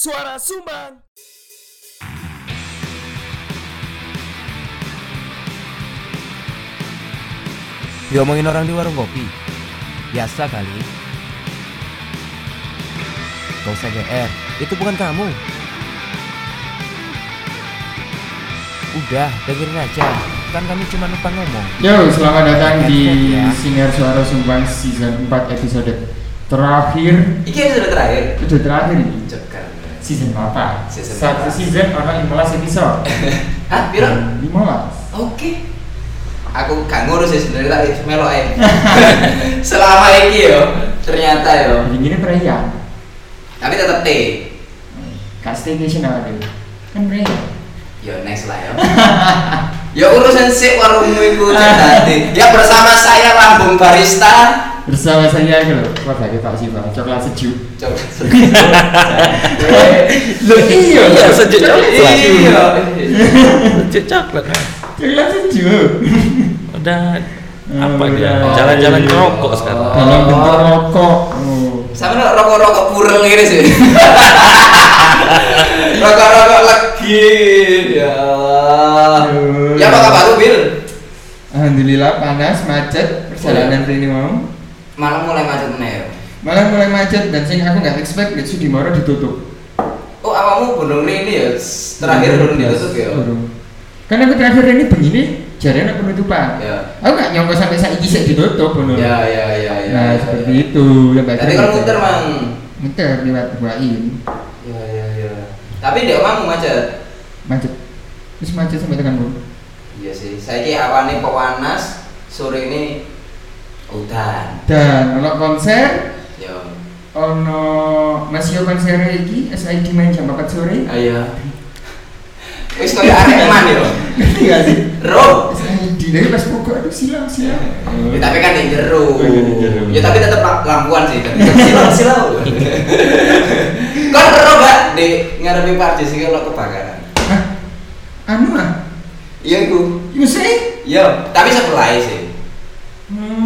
Suara Sumbang. Diomongin orang di warung kopi Biasa kali Gak usah GR Itu bukan kamu Udah dengerin aja Kan kami cuma lupa ngomong Yo, selamat datang di ya. Sinar Suara Sumbang season 4 episode terakhir. Iki episode terakhir. Itu terakhir ini. Season apa? Season Satu berapa? season orang 15 episode. Hah, piro? 15. Oke. Aku gak ngurus ya sebenarnya tapi melo ae. Selama ini yo, ternyata yo. Jadi gini perayaan. Tapi tetap T. Kak staycation apa dulu? Kan perayaan. Yo next lah yo. Ya urusan sih warungmu itu tadi. Ya bersama saya Lambung Barista. Bersama saya gitu. Wah, lagi Pak Siva, coklat sejuk. Coba. Lo iya, Iya, sejuk coklat. Iya. Cek coklat Coklat sejuk. Udah apa Oh, dia udah. Jalan-jalan ngerokok sekarang Dalam bentuk rokok. Oh. Sama lo rokok-rokok purel ini sih. Rokok-rokok lagi. Ya. Ya apa kabar lu, Bil? Alhamdulillah panas, macet, perjalanan ini mau. Malam mulai macet ya? Malah mulai macet dan sing aku nggak expect gitu di Moro ditutup. Oh, awamu belum ini ya? Terakhir belum ditutup ya? Belum. Karena aku terakhir ini begini, jadinya penutupan. Ya. Aku nggak nyangka sampai saat ini saya ditutup, bener. Ya, ya, ya, ya. Nah ya, seperti ya. itu. Ya, Tadi kalau muter mang. Muter lewat buain, Ya, ya, ya. Tapi dia mau macet. macet. Terus macet sampai tekan bulu. Iya sih. Saya ki awane pewanas, sore ini udan. Dan kalau konser, Yo. ono masih konser lagi, SID main jam 4 sore. Ayo. Wis koyo Arekman yo. Ngerti gak sih? Ro. SID dari pas pokok aduh silang silang. Ya, tapi kan di jero. Iya, jero. Ya tapi tetap lam- lampuan sih. Tetap silau silau. Kan ero gak di ngarepe party sih kalau kebakaran. Hah? Anu ah? Iya ku. Iya sih? Iya, tapi sebelah sih.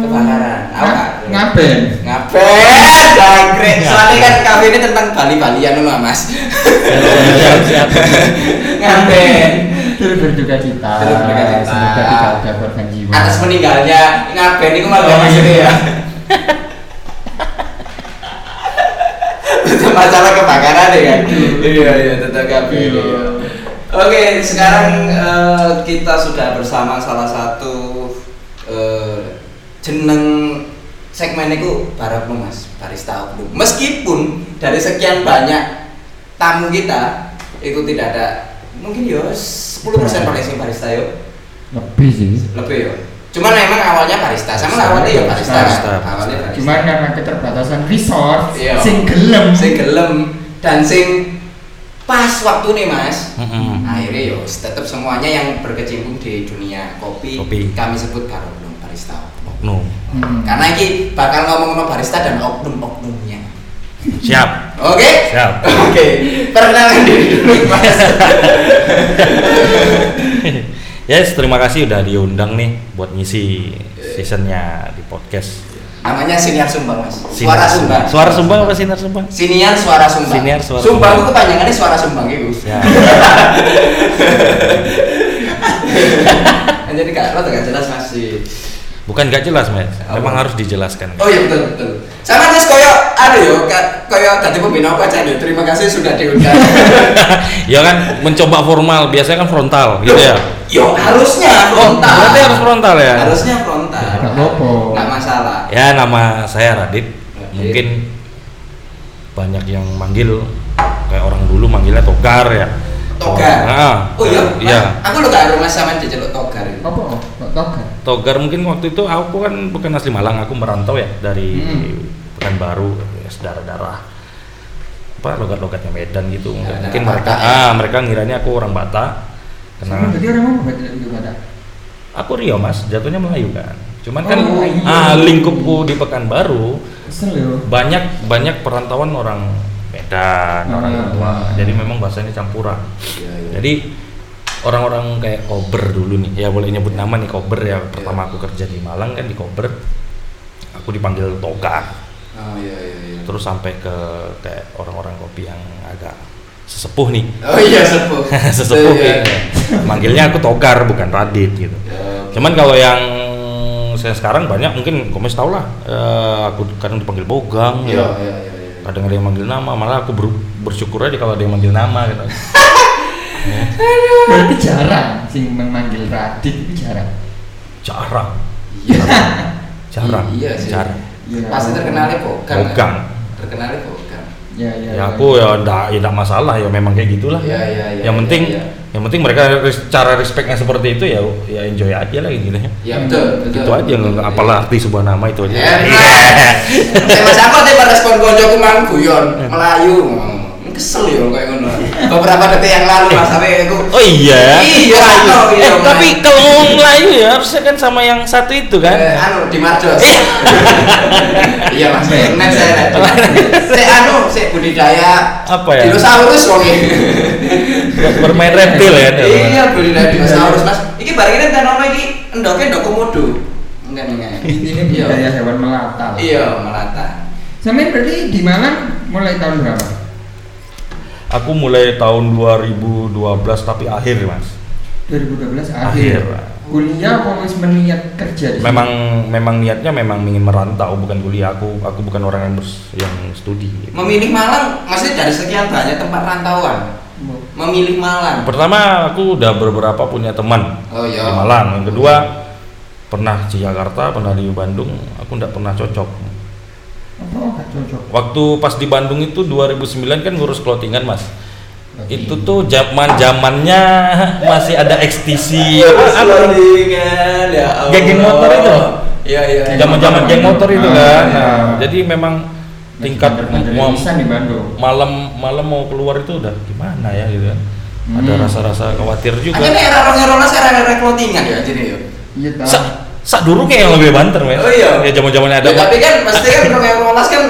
Kebakaran. Nga- nggak- Ngapain? Ngapain? Jangkrik. Soalnya kan kafe ini tentang Bali-Balian loh mas. Ngapain? Turut berduka cita. Turut berduka cita. Semoga tidak ada korban jiwa. Atas meninggalnya ngapain itu malah iya. ini ya. Itu masalah kebakaran ya kan? Iya iya tentang kafe. Iya. Oke sekarang eh, kita sudah bersama salah satu eh, jeneng segmen itu Barak lu mas barista oknum. Meskipun dari sekian banyak tamu kita itu tidak ada mungkin ya 10% paling sing barista yo Lebih sih. lebih yo. Cuman memang awalnya barista, sama awalnya ya barista. Barista. kan? Awalnya barista. Cuman karena keterbatasan resource, Iya. sing gelem. sing gelem dan sing pas waktu nih mas Mm-mm. akhirnya yo tetap semuanya yang berkecimpung di dunia kopi, Kopi. kami sebut belum barista Oknum. Hmm. karena ini bakal ngomong sama barista dan oknum-oknumnya. Siap. Oke? Siap. Oke. Perkenalkan diri dulu mas. Yes, terima kasih udah diundang nih buat ngisi seasonnya di podcast. namanya siniar sumbang mas. Sinar suara sumbang. Suara sumbang apa sinar sumbang? siniar suara sumbang. Siniar suara sumbang sumbang. itu kepanjangannya suara sumbang itu Ya. jadi kak lo gak jelas mas sih Bukan gak jelas, Mas. Apa? Memang harus dijelaskan. Oh iya betul betul. Sama terus koyo ada yo ka- koyo tadi pembina apa aja Terima kasih sudah diundang. ya kan mencoba formal, biasanya kan frontal gitu ya. yo harusnya Oh, frontal. berarti harus frontal ya? Harusnya frontal. Nggak apa-apa. Nggak masalah. Ya nama saya Radit. Radit. Mungkin banyak yang manggil kayak orang dulu manggilnya Togar ya. Togar. Nah, Oh iya. Iya. Mas, Aku lo gak rumah sama diceluk togar. itu. Apa? Oh, kok toga? Togar mungkin waktu itu aku kan bukan asli Malang, aku merantau ya dari Hmm. Pekanbaru, ya, darah-darah apa logat-logatnya Medan gitu. Ya, mungkin daerah mereka Batak ya. ah mereka ngiranya aku orang Batak. Karena berarti orang itu pada? aku Rio Mas, jatuhnya Melayu kan. Cuman kan Oh, iya. ah lingkupku di Pekanbaru yo. banyak banyak perantauan orang Medan, orang Ah. Jawa. Jadi memang bahasanya campuran. Iya iya. Jadi orang-orang kayak Kober dulu nih, ya boleh nyebut nama nih Kober ya. Pertama aku kerja di Malang kan di Kober, aku dipanggil Togar. Oh iya iya iya. Terus sampai ke kayak orang-orang kopi yang agak sesepuh nih Oh iya sepuh. sesepuh Iya. gitu. manggilnya aku Togar bukan Radit gitu Ya, cuman kalau yang saya sekarang banyak mungkin komes tau lah eh, aku kadang dipanggil Bogang Iya, ya iya, iya. iya. kadang ada yang manggil nama malah aku ber- bersyukur aja kalau ada yang manggil nama gitu Berarti jarang sing memanggil Radit itu jarang. jarang Iya. jarang Iya sih. jarang Iya. Pasti terkenalnya Bogang. Bogang. Terkenalnya Bogang. Ya, ya. ya aku ya ndak ya ndak masalah ya memang kayak gitulah Iya, iya, iya, yang iya, penting iya. yang penting mereka cara respectnya seperti itu ya ya enjoy aja lah gitu ya Ya betul, betul. itu aja nggak apalah arti sebuah nama itu aja Ya, Eh mas aku tadi respon koncoku mang guyon Melayu kesel ya kayak ngono. Beberapa detik yang lalu mas sampai aku oh iya Iya, anu, iya, eh, tapi Melayu. kalau Melayu ya harusnya kan sama yang satu itu kan Eh, anu di Marjos. iya mas, net saya net. Saya anu, saya budidaya Apa ya? Dinosaurus wong bermain reptil ya Iya, budidaya dinosaurus mas. Iki bareng ini kan ono iki endoknya endok komodo. Enggak enggak. Ini budidaya hewan melata. Iya, melata. Sampai berarti di Malang mulai tahun berapa? Aku mulai tahun 2012 tapi akhir mas 2012 Akhir. akhir. Kuliah apa meniat kerja di sini? memang memang niatnya memang ingin merantau bukan kuliah aku aku bukan orang yang bers- yang studi Memilih Malang, maksudnya dari sekian banyak tempat rantauan. Memilih Malang. pertama aku udah beberapa punya teman Oh iya. di Malang yang kedua pernah di Jakarta pernah di Bandung aku nggak pernah cocok oh, cocok? waktu pas di Bandung itu 2009 kan ngurus clothingan mas itu tuh zaman zamannya masih ada XTC Loadingan, ya Allah. Geng-geng motor itu? Iya iya. iya. zaman zaman geng motor itu kan iya. Nah, jadi memang tingkat mau malam malam mau keluar itu udah gimana ya gitu kan ada Hmm. rasa-rasa khawatir juga Akhirnya era orang era era clothingan ya jadi ya. Iya tahu. Sa, sa dulu kayak yang lebih banter men Oh iya. ya zaman zamannya ada Ya, tapi kan pasti kan orang yang rolas kan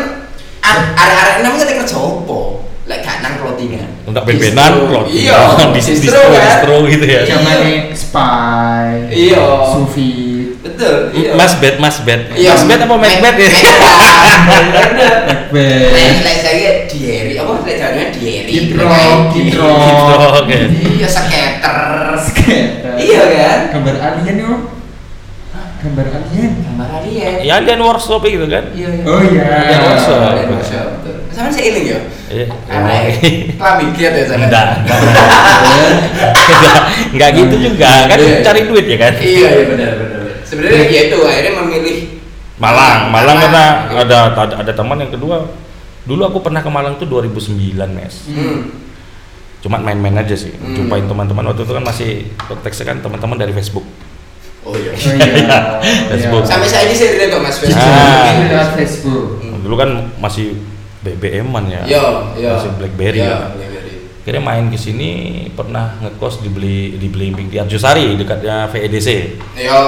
a- arek-arek namanya kerja opo? Lek gak nang clothingan. untuk bebenan Distro. plot Iya, dis distro distro kan. distro gitu ya Zamannya Spy. Iya. Sufi. Betul. iya. mas bed mas bed Iya. mas bed apa macbeth ya Macbeth. Macbeth. Lek lek saya diary apa lek jalannya diary. Gitro, Kayak gitro. Gitro, oke. Iya skater. Skater. Iya kan? Gambar alien yo. Gambar alien. Gambar alien. ya dan workshop gitu kan Iya iya. Oh iya. Alien workshop. Workshop, betul. Sama saya iling ya. Iya. Kelamin giat ya sana. enggak enggak enggak gitu juga kan Iya. cari duit ya kan Iya iya benar benar. Sebenarnya ya itu akhirnya memilih Malang Malang karena ada ada, ada teman yang kedua dulu aku pernah ke Malang tuh 2009 mes Hmm. cuma main-main aja sih Hmm. jumpain teman-teman waktu itu kan masih konteksnya kan teman-teman dari Facebook Oh iya. Oh iya. Facebook. Sampai saya ini saya relate kok Mas Facebook. Ah. Ini lewat Facebook. Hmm. dulu kan masih BBM-an ya Iya, iya. masih BlackBerry Iya, ya. BlackBerry. Akhirnya main ke sini pernah ngekos di beli di Belimbing di Arjosari dekatnya VEDC. Iya.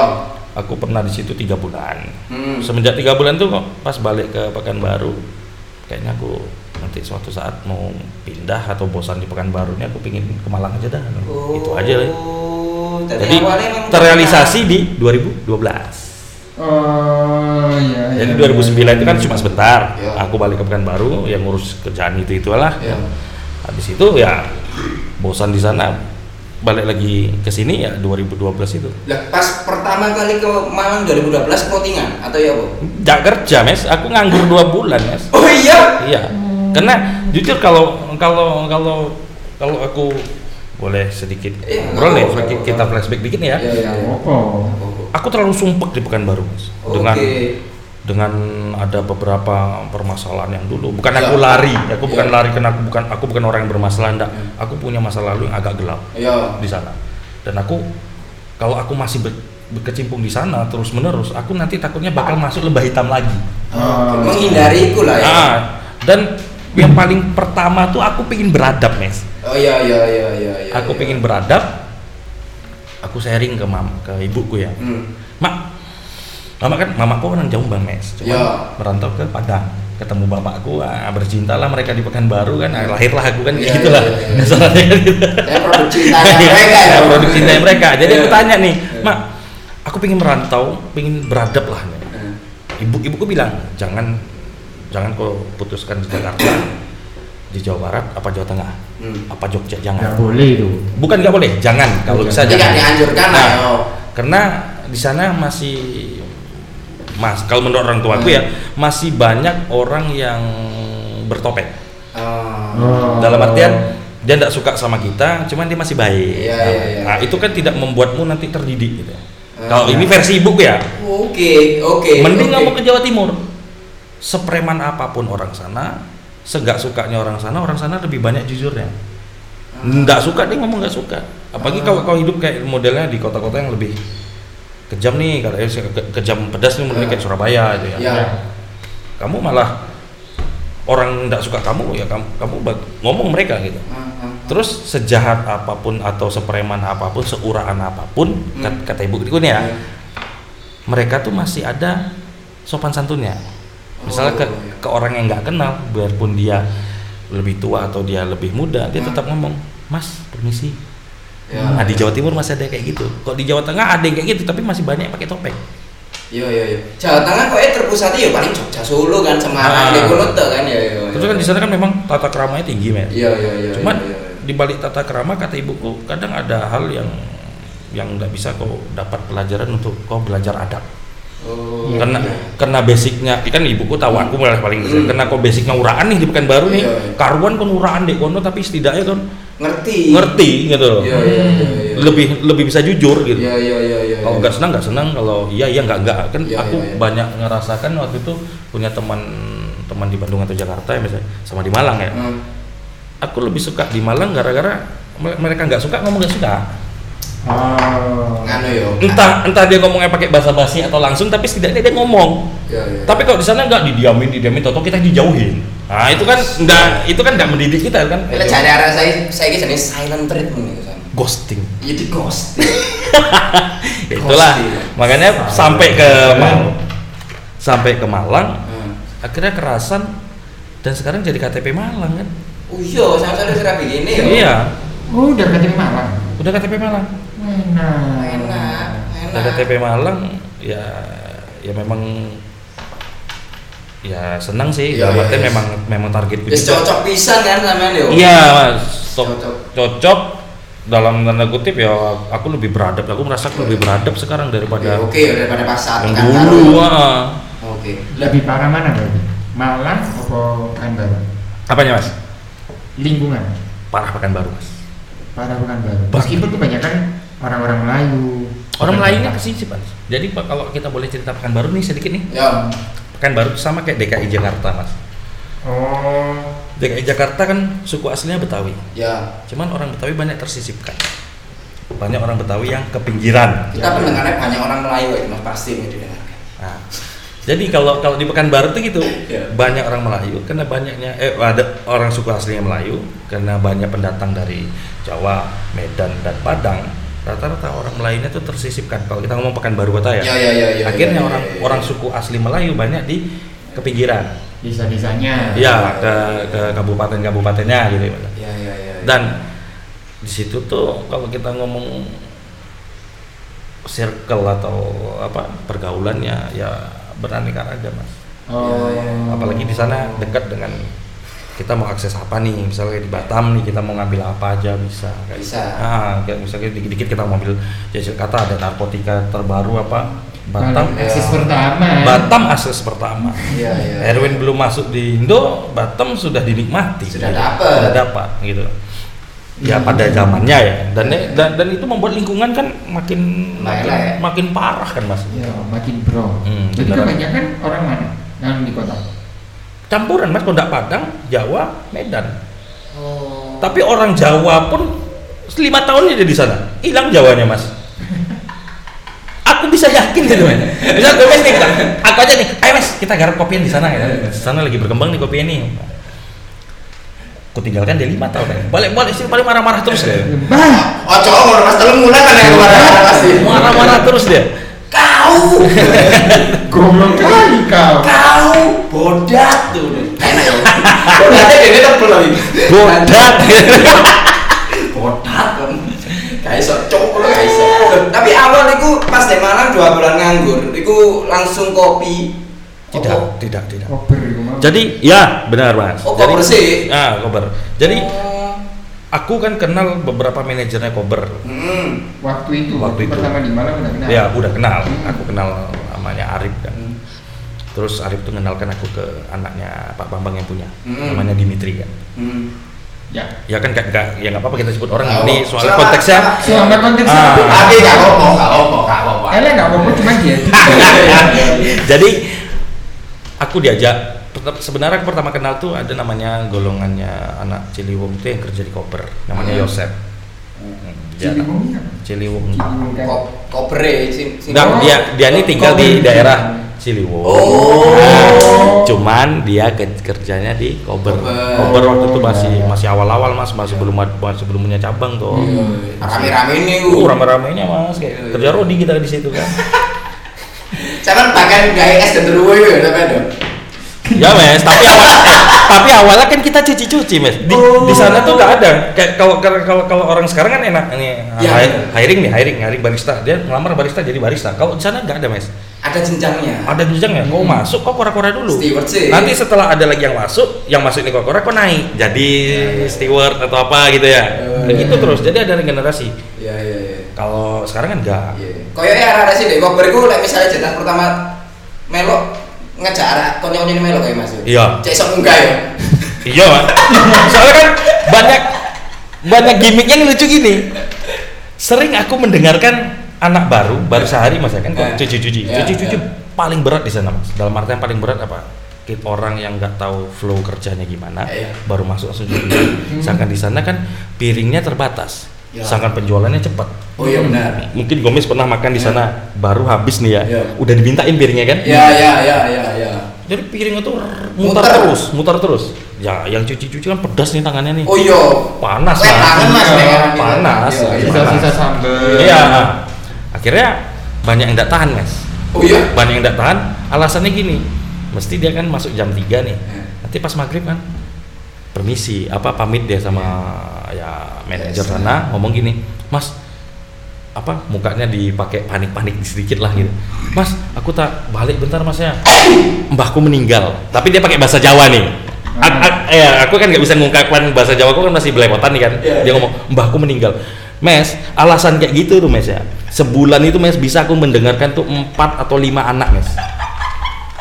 Aku pernah di situ tiga bulan. Hmm. Semenjak tiga bulan tuh kok pas balik ke Pekanbaru, kayaknya aku nanti suatu saat mau pindah atau bosan di Pekanbaru ini aku pingin ke Malang aja dah. Itu aja lah. Oh, dari Jadi terrealisasi di 2012. Oh iya. Jadi iya, 2009 iya, itu kan iya. cuma sebentar. Iya. Aku balik ke Pekanbaru yang ngurus kerjaan itu itulah. Iya. Habis itu ya bosan di sana. Balik lagi ke sini ya 2012 itu. Lah pas pertama kali ke Malang 2012 clothingan atau ya apa? Jak kerja mes, aku nganggur dua bulan mes. Oh iya. Iya. Karena jujur kalau kalau kalau kalau aku boleh sedikit Iya, ngobrol nih, kita flashback dikit nih ya. Iya, iya, iya. Oh. Aku terlalu sumpek di Pekanbaru mas. Dengan Oke. dengan ada beberapa permasalahan yang dulu bukan Iya. aku lari aku bukan Iya. lari karena aku bukan aku bukan orang yang bermasalah enggak Iya. aku punya masa lalu yang agak gelap Iya. di sana dan aku kalau aku masih ber- berkecimpung di sana terus menerus aku nanti takutnya bakal masuk lembah hitam lagi Oh, Menghindari itu lah ya. ah dan yang paling pertama tuh aku pengen beradab mes Oh iya iya iya iya iya. aku iya. pengen beradab aku sharing ke mam ke ibuku ya Hmm. mak mama kan mamaku kan orang Jombang mes cuma Ya. merantau ke Padang ketemu bapakku ah, bercintalah mereka di Pekanbaru kan ah, lahirlah aku kan Iya, gitulah iya, iya. Dasarnya kan gitu. Ya produk cintanya mereka ya. Ya, produk cintanya mereka jadi aku Iya. tanya nih Iya. mak aku pengen merantau pengen beradab lah ibu ibuku bilang jangan jangan kau putuskan di Jakarta di Jawa Barat apa Jawa Tengah Hmm. apa Jogja Nggak jangan boleh itu. bukan nggak boleh jangan kalau Jangan. bisa Jadi nggak jangan dianjurkan Nah, yo. karena di sana masih mas kalau menurut orang tuaku Hmm. ya masih banyak orang yang bertopeng Oh. Oh. dalam artian dia tidak suka sama kita cuman dia masih baik Iya, nah, iya, iya. nah, itu kan tidak membuatmu nanti terdidik gitu Ah, kalau ini versi ibuku ya Oke, oke. mending oke. kamu ke Jawa Timur sepreman apa pun orang sana segak sukanya orang sana orang sana lebih banyak jujurnya nggak suka dia ngomong nggak suka apalagi kalau kau hidup kayak modelnya di kota-kota yang lebih kejam nih katanya ke, ke- kejam pedas nih modelnya kayak Surabaya gitu ya Ya. kamu malah orang nggak suka kamu ya kamu kamu ngomong mereka gitu ah. terus sejahat apa pun atau sepreman apa pun seuraan apa pun Hmm. kat- kata ibu nih ya mereka tuh masih ada sopan santunnya misalnya ke, Oh, iya. Ke orang yang nggak kenal biarpun dia lebih tua atau dia lebih muda dia Hmm. tetap ngomong mas permisi Ya. nah di Jawa Timur masih ada kayak gitu kok di Jawa Tengah ada yang kayak gitu tapi masih banyak yang pakai topeng Iya iya iya. Jawa Tengah kok terpusat ya paling Jogja Solo kan. Semarang tuh kan ya ya. terus kan di sana kan memang tata keramanya tinggi men Iya iya iya. cuman di balik tata kerama kata ibuku kadang ada hal yang yang nggak bisa kau dapat pelajaran untuk kau belajar adab Oh, karena iya. karena basicnya kan ibuku tahu aku malah paling Hmm. karena kau basicnya uraan nih di pekanbaru nih Iya, karuan kan uraan deh kono tapi setidaknya kan ngerti. ngerti gitu loh Iya iya iya. iya. lebih lebih bisa jujur gitu Iya iya iya iya. kalau iya. nggak senang nggak senang kalau iya iya nggak nggak kan Iya, aku iya, iya. banyak ngerasakan waktu itu punya teman teman di Bandung atau Jakarta ya misalnya sama di Malang ya Hmm. aku lebih suka di Malang gara-gara me- mereka nggak suka ngomong nggak suka Oh. Nganu yo. entah entah dia ngomongnya pakai bahasa basi atau langsung tapi setidaknya dia ngomong Iya iya. tapi kalau di sana nggak didiamin didiamin atau kita dijauhin nah itu kan nggak itu kan nggak mendidik kita kan Bila cari arah saya saya ini jenis silent treatment nih kan. ghosting Iya di ghost. itulah Ghosting. makanya sampai ke Malang sampai ke Malang Hmm. akhirnya kerasan dan sekarang jadi KTP Malang kan Oh iya, sama-sama serah begini ya. iya Oh, udah KTP Malang. udah KTP Malang Enak. Enak, enak. KTP Malang ya ya memang ya senang sih Iya, dalam iya. memang memang target Wis cocok pisan kan sampean yo. Iya, mas. Cocok. Cocok. dalam tanda kutip ya aku lebih beradab. Aku merasa aku lebih beradab sekarang Oke, daripada oke daripada pas saat yang Pekanbaru. dulu. ah. Oke. Lebih parah mana berarti? Malang atau Pekanbaru? Apanya mas? Lingkungan. Parah pekan baru mas. Parah Pekanbaru. Meskipun kebanyakan orang-orang Melayu. Orang lainnya Batak. ke sini mas. Jadi Pak, kalau kita boleh cerita pekan baru nih sedikit nih. Ya. Pekan baru sama kayak DKI Jakarta mas. Oh. DKI Jakarta kan suku aslinya Betawi. Ya. Cuman orang Betawi banyak tersisipkan. Banyak orang Betawi yang ke pinggiran. Kita pendengarnya banyak orang Melayu ya, Mas pasti ini didengarkan. Nah, jadi kalau kalau di Pekanbaru tuh gitu Iya. banyak orang Melayu karena banyaknya eh ada orang suku aslinya Melayu karena banyak pendatang dari Jawa, Medan dan Padang rata-rata orang Melayunya tuh tersisipkan kalau kita ngomong Pekanbaru kota ya. Ya, ya, ya, ya, Akhirnya ya, ya, orang ya, ya. orang suku asli Melayu banyak di kepinggiran. Desa-desanya. Ya ke ke kabupaten-kabupatennya gitu. Ya, ya, ya. ya. Dan di situ tuh kalau kita ngomong circle atau apa pergaulannya ya beraneka ragam mas. Oh. Ya, ya, ya. apalagi di sana dekat dengan kita mau akses apa nih misalnya di Batam nih kita mau ngambil apa aja bisa kayak Bisa. ah kayak misalnya dikit-dikit kita mau ambil jajal kata ada narkotika terbaru apa Batam Paling akses ya. pertama. Batam akses pertama Iya, iya. Erwin belum masuk di Indo Batam sudah dinikmati Sudah gitu. dapat. sudah dapat gitu ya Hmm. pada zamannya ya dan, dan dan itu membuat lingkungan kan makin makin, makin parah kan mas Ya, makin bro. Hmm, Jadi beneran. kebanyakan orang mana yang di kota? Campuran mas Kondak Padang Jawa Medan Oh. Tapi orang Jawa pun lima tahun dia di sana, hilang Jawanya mas. Aku bisa yakin gitu mas. Misal gue mas nih, aku aja nih, ayo mas kita garap kopian di sana ya. Di sana lagi berkembang nih kopian ini. Aku tinggalkan dia lima tahun ya. Balik balik sih paling marah-marah terus dia. Bah, Oh, cowok Mas telung bulan kan yang marah pasti. Marah-marah terus dia. Kau, goblok kali kau. kau bodat tuh. Enak ya. Bodatnya gini tebel lagi. Bodat. bodat kan. Kayak iso cowok iso. Tapi awal itu pas di Malang dua bulan nganggur, itu langsung kopi. Tidak, Oh. tidak, tidak. Kober. Jadi ya benar mas. Oh, Jadi kober sih. Ah kober. Jadi Oh. Aku kan kenal beberapa manajernya kober. Hmm. waktu itu Waktu itu. pertama di Malang udah kenal. Ya aku udah kenal. Hmm. Aku kenal namanya Arif kan. Hmm. Terus Arif tuh kenalkan aku ke anaknya Pak Bambang yang punya, Hmm. namanya Dimitri kan. Hmm. Ya. Ya kan gak, gak- ya nggak apa-apa kita sebut orang Oh, ini soalnya selamat- konteksnya. Selama konteksnya Ah. apa? Tapi gak apa-apa, gak apa-apa, gak apa-apa. Elek nggak apa-apa cuma dia. Jadi aku diajak sebenarnya aku pertama kenal tuh ada namanya golongannya anak Ciliwung itu yang kerja di koper namanya Hmm. Yosep. Dia anak Ciliwung apa? Ciliwung. Ciliwung. Ko- Kopre sing sing- Enggak, dia dia ini tinggal di Koper. daerah Ciliwung. Oh. Nah, cuman dia ke- kerjanya di. Kober. Kober waktu itu masih masih awal-awal Mas, masih belum ad- masih belum punya cabang tuh. Iya, Rame-rame ini. Uh, rame-ramenya Mas, kayak Iya, kerja iya. Rodi kita di situ kan. Saya bahkan gaya es dan teruwe ya, tapi ada. Ya Mas, tapi awal eh, tapi awalnya kan kita cuci-cuci Mas. Di, di sana tuh nggak ada. Kayak kalau kalau kalau orang sekarang kan enak nih Ya. hi- hiring nih, hiring, hiring barista. Dia ngelamar barista jadi barista. Kalau di sana nggak ada Mas. Ada jenjangnya. Ada jenjangnya. Kau masuk, kau kora-kora dulu. Steward sih. Nanti setelah ada lagi yang masuk, yang masuk ini kora-kora, kau naik jadi steward atau apa gitu ya. Oh, Dan iya. gitu terus. Jadi ada regenerasi. Iya, iya, iya. Kalau sekarang kan enggak. Iya. Koyoke arah-arah sih deh, koper iku lek misalnya jelas pertama melok ngejak arah konyo-konyo ini melok kayak Mas. Iya. Cek sok munggah ya. Iya, Pak. Soalnya kan banyak banyak gimmicknya yang lucu gini. Sering aku mendengarkan anak baru, baru sehari mas ya kan, Eh. cuci-cuci, cuci-cuci paling berat di sana mas. Dalam artian paling berat apa? Orang yang nggak tahu flow kerjanya gimana, Iya. baru masuk langsung cuci. Sedangkan di sana kan piringnya terbatas, Iya. sedangkan penjualannya cepat. Oh iya benar. Mungkin Gomes pernah makan di Iya. sana, baru habis nih ya, Iya. udah dimintain piringnya kan? Iya, iya, iya, iya, iya. Jadi piringnya tuh mutar, Muter. terus, mutar terus. Ya, yang cuci-cuci kan pedas nih tangannya nih. Oh iya. Panas, Wet Mas. tangan Mas Iya, gitu. panas. Iya, iya. Sisa-sisa sambel. Iya. Akhirnya banyak yang tidak tahan, Mas. Oh iya. Banyak yang tidak tahan. Alasannya gini, mesti dia kan masuk jam 3 nih. Eh. Nanti pas maghrib kan, permisi, apa pamit dia sama ya manajer Yes. sana ngomong gini, Mas, apa mukanya dipakai panik-panik sedikit lah gitu. Mas, aku tak balik bentar mas ya. Mbahku meninggal. Tapi dia pakai bahasa Jawa nih. A- a- ya, aku kan nggak bisa mengungkapkan bahasa Jawa, aku kan masih belepotan nih kan. Iya, Dia ngomong, mbahku meninggal. Mes, alasan kayak gitu tuh mes ya. Sebulan itu mes bisa aku mendengarkan tuh empat atau lima anak mes.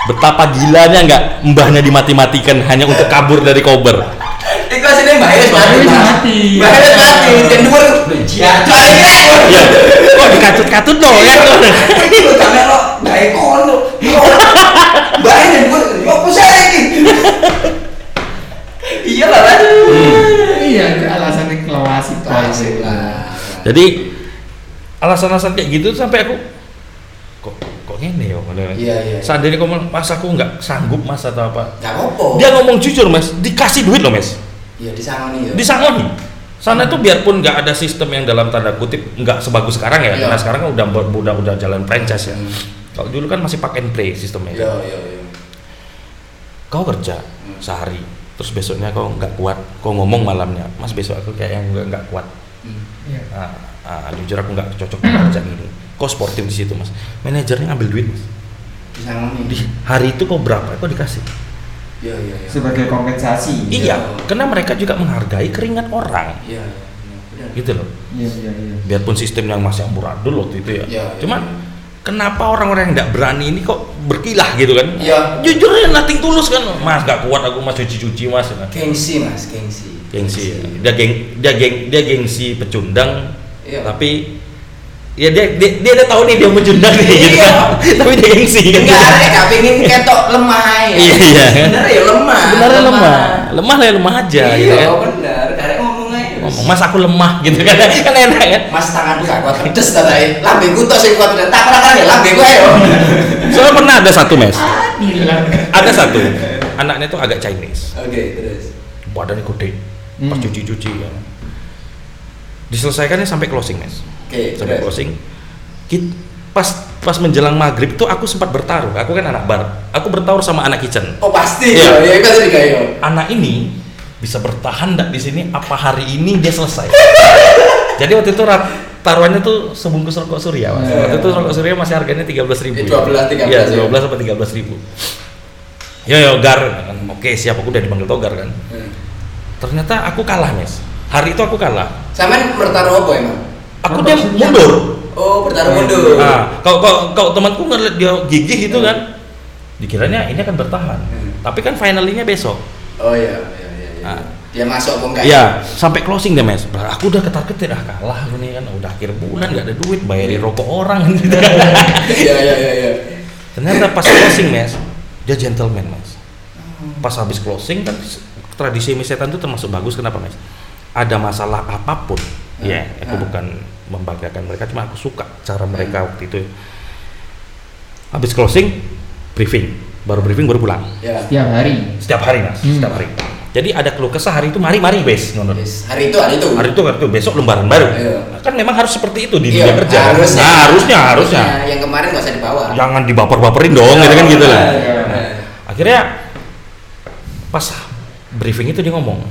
Betapa gilanya nggak mbahnya dimati-matikan hanya untuk kabur dari kober. Iku asline Mbak Iris Mbak mati. Mati. Mbak Iris mati. Dan dhuwur jatuh aja. Ya, kok dikatut-katut dong ya? Iku gak melok gawe kono. Mbak Iris dhuwur yo apa sih iki? Iya lah, Mas. Iya, alasannya kelas itu. Jadi alasan-alasan kayak gitu sampai aku kok kok gini ya Iya, iya. Seandainya kamu mas aku nggak sanggup mas atau apa? Gak apa-apa. Dia ngomong jujur mas, dikasih duit loh mas, Iya disangoni ya. disangoni. Sana tuh biarpun nggak ada sistem yang dalam tanda kutip nggak sebagus sekarang ya, Iya. karena sekarang kan udah udah udah jalan franchise ya. Hmm. Kalau dulu kan masih pack and play sistemnya. Iya, iya, iya. Kau kerja Hmm. sehari, terus besoknya kau nggak kuat, kau ngomong malamnya, mas besok aku kayak yang nggak- kuat. Hmm. Iya. Ah, ah, jujur aku nggak cocok kerjaan ini. Kau sportif di situ mas. Manajernya ngambil duit mas. Disangoni. Di hari itu kau berapa? Kau dikasih. Iya, iya. Sebagai kompensasi. Iya, karena mereka juga menghargai keringat orang, Iya. Benar. gitu loh. Iya, iya, iya. Biarpun sistem yang masih amburadul waktu itu ya. Iya, Cuman iya. kenapa orang-orang yang tidak berani ini kok berkilah gitu kan? Iya. Jujur ya nating tulus kan, mas gak kuat aku mas cuci-cuci mas. Gengsi, Mas, gengsi. Gengsi, dia geng, dia geng, dia gengsi pecundang, Iya. tapi ya dia dia dia udah tahu nih dia mencundang nih gitu Iya. kan, tapi dia gengsi kan. Enggak ada gak pengen ketok lemah ya. Iya, iya. Sebenarnya ya lemah. Sebenarnya lemah, lemah lah ya lemah aja Iya, gitu kan. benar. Karek ngomong aja. Ngomong, mas aku lemah gitu kan, kan enak kan. Mas tanganku gak kuat pedes ta tae. Lambengku tok sing kuat pedes. Tak pernah kan ya lambengku ayo. Soalnya pernah ada satu mes, Gila. ada satu anaknya tuh agak Chinese, Oke, terus. badannya gede, pas Hmm. cuci-cuci ya. Diselesaikannya sampai closing mes, Oke, sampai closing. Kit, pas pas menjelang maghrib tuh aku sempat bertaruh. Aku kan anak bar, aku bertaruh sama anak kitchen. Oh pasti Iya. ya, ya tadi kayak. Anak ini bisa bertahan nggak di sini? Apa hari ini dia selesai? Jadi waktu itu taruhannya tuh sebungkus rokok surya mas. Iya. Waktu itu rokok surya masih harganya tiga belas ribu. Eh, 12, 13 Iya ya. dua belas sampai tiga belas ribu. yo yo gar Kan, oke siap aku udah dipanggil togar kan Hmm. ternyata aku kalah mes hari itu aku kalah Sampean bertaruh apa emang? Aku dia mundur Oh, bertaruh Oh, mundur. nah kalau kalau kalau temanku ngeliat dia gigih itu kan dikiranya ini akan bertahan Hmm. tapi kan finalnya besok Oh iya, iya, iya. iya. Ah. Dia masuk apa enggak? Iya, sampai closing deh mes. Bah, Aku udah ketar ketir ah kalah aku nih kan, udah akhir bulan nggak ada duit bayarin rokok orang. gitu. Iya, iya, iya, iya. Ternyata pas closing mes, dia gentleman mas. Pas habis closing kan tradisi misetan itu termasuk bagus kenapa mas? Ada masalah apa pun, ya aku Ah. bukan membanggakan mereka, cuma aku suka cara mereka waktu itu. Habis closing, briefing, baru briefing baru pulang. Ya. Setiap hari. Setiap hari mas, Hmm. setiap hari. Jadi ada keluh kesah hari itu mari mari bes, ngono. Yes. Hari itu, hari itu. hari itu hari itu besok lembaran baru Iya. kan memang harus seperti itu di Iya, dunia kerja harusnya. Nah, harusnya harusnya Yang kemarin nggak usah dibawa. jangan dibaper-baperin dong gitu kan gitu lah Iya. akhirnya pas briefing itu dia ngomong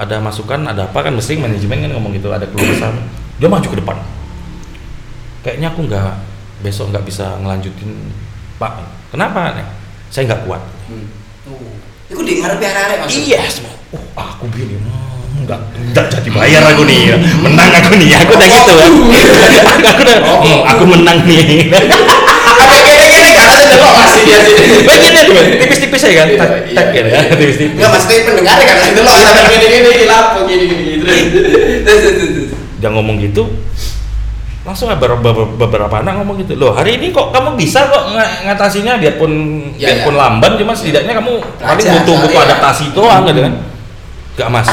ada masukan ada apa kan mesti manajemen kan ngomong gitu ada keluh kesah dia maju ke depan kayaknya aku nggak besok nggak bisa ngelanjutin pak kenapa saya nggak kuat Hmm. Iku di ngarepe arek-arek maksudnya. Iya, semua. Uh, aku begini, hmm, enggak, enggak jadi bayar aku nih, menang aku nih, aku udah gitu kan. aku udah, hmm, aku menang nih. masih dia sini. Begini tipis-tipis aja kan, Iya, tak, iya, tak ya, iya. tipis-tipis. Enggak maksudnya pendengar kan ada delok sampai gini-gini lapo gini-gini terus. Terus terus. Dia ngomong gitu, langsung beberapa, beberapa anak ngomong gitu, loh hari ini kok kamu bisa kok ng- ngatasinya biarpun Ya, biarpun ya. lamban, cuma setidaknya kamu paling butuh soalnya. adaptasi doang gitu kan. Gak mas,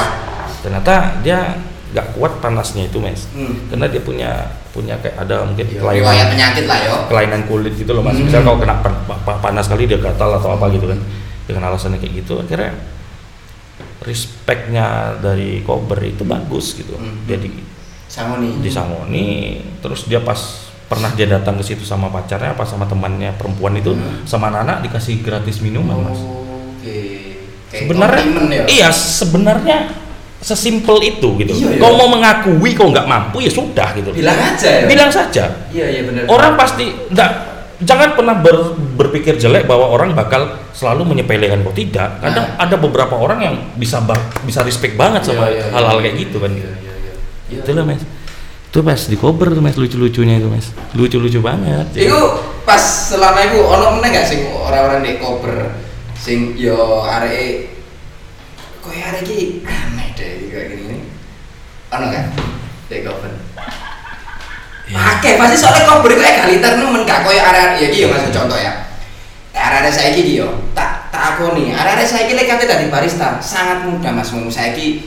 ternyata dia gak kuat panasnya itu mes, Hmm. karena dia punya punya kayak ada mungkin Riwayat kelainan penyakit lah yo. kelainan kulit gitu loh mas. Hmm. Misal kalau kena pa- pa- pa- panas kali dia gatal atau apa gitu kan, dengan alasannya kayak gitu, akhirnya respectnya dari Kober itu bagus gitu. Hmm. Dia di, Sangoni. terus dia pas pernah dia datang ke situ sama pacarnya apa sama temannya perempuan itu Hmm. sama anak dikasih gratis minuman mas. Oke. Kayak sebenarnya ya. iya sebenarnya sesimpel itu gitu. Iya, iya. Kau mau mengakui kau nggak mampu ya sudah gitu. Bilang aja ya. Bilang saja. Iya iya benar. Orang pasti enggak jangan pernah ber- berpikir jelek bahwa orang bakal selalu menyepelekan kau tidak. Kadang ada beberapa orang yang bisa ba- bisa respect banget sama Iya, iya, hal-hal iya. kayak gitu kan. Iya iya iya. Iya. Itu lah mas. Itu mas di cover tuh mas lucu-lucunya itu mas. Lucu-lucu banget. Iku pas selama iku ono meneh gak sing orang-orang di koper sing yo arek koyo arek iki aneh deh kayak gini. Ono gak? Di koper. Oke, pasti soalnya koper iku egaliter nemen gak koyo arek ya iki yo masuk contoh ya. Arek-arek saiki iki yo tak tak aku nih, arek-arek saiki lek kate tadi barista sangat mudah Mas Mung saiki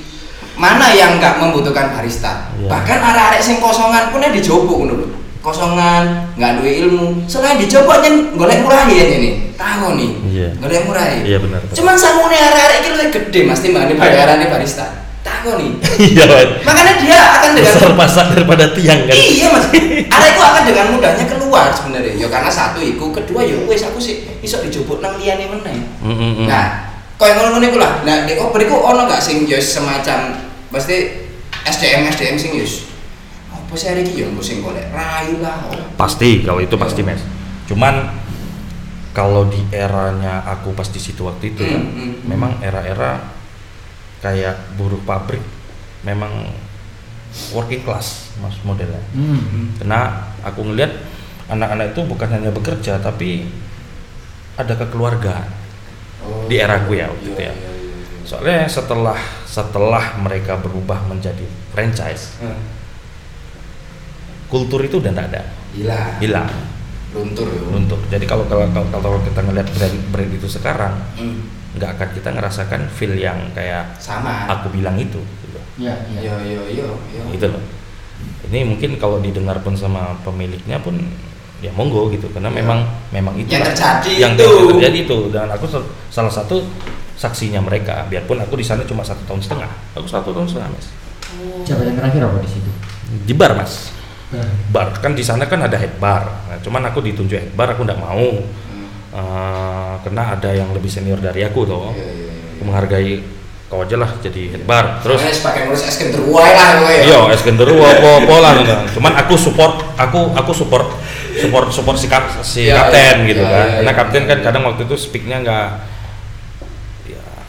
mana yang nggak membutuhkan barista Iya. bahkan arek-arek sing kosongan pun yang ngono lho kosongan nggak duwe ilmu selain dicoba nyen golek murah ya ini tahu nih Iya. golek murah Iya benar. benar. cuman samune arek-arek iki luwih gede mas timbangane bayarannya barista tahu nih Iya makanya dia akan dengan Besar pasak daripada tiang kan. iya mas arek itu akan dengan mudahnya keluar sebenarnya ya karena satu iku kedua ya wes aku sih iso dijupuk nang liyane meneh Mm, mm, mm. Nah, kaya ngono-ngono iku lah. Nah, nek koper iku ono gak sing yo semacam pasti SDM SDM sing yo apa sih hari iki yo mbok sing golek rai lah. oh. Pasti kalau itu Iya. pasti mes. Cuman kalau di eranya aku pas di situ waktu itu ya, Hmm, hmm, hmm. memang era-era kayak buruh pabrik memang working class mas modelnya. Hmm. Karena aku ngelihat anak-anak itu bukan hanya bekerja tapi ada kekeluargaan Oh. di era gue ya waktu Iya, itu ya. iya, iya, iya. Soalnya setelah setelah mereka berubah menjadi franchise. Kultur itu udah tidak ada, Hilang. hilang, Luntur luntur. Jadi kalau kalau kalau, kalau kita ngelihat brand brand itu sekarang, Hmm. nggak akan kita ngerasakan feel yang kayak Sama. aku bilang itu, gitu. Iya, iya. Yo yo yo yo. Gitu loh. Ini mungkin kalau didengar pun sama pemiliknya pun ya monggo gitu, karena Iya. memang memang itu Yang terjadi yang itu. yang terjadi itu dan aku sal- salah satu saksinya mereka. Biarpun aku di sana cuma satu tahun setengah, aku satu tahun setengah mas. Jabatan terakhir apa di situ? Di bar mas. Bar kan di sana kan ada head bar nah, cuman aku ditunjuk head bar aku nggak mau Hmm. Eh, karena ada yang lebih senior dari aku toh Iya, iya, iya. aku menghargai kau aja lah jadi head bar terus Soalnya ngurus es teruai lah ya. iya es genderuwo apa apa lah cuman aku support aku aku support support support si, kap- si Iya, kapten iya, gitu iya, kan iya, karena iya. kapten kan kadang waktu itu speaknya nggak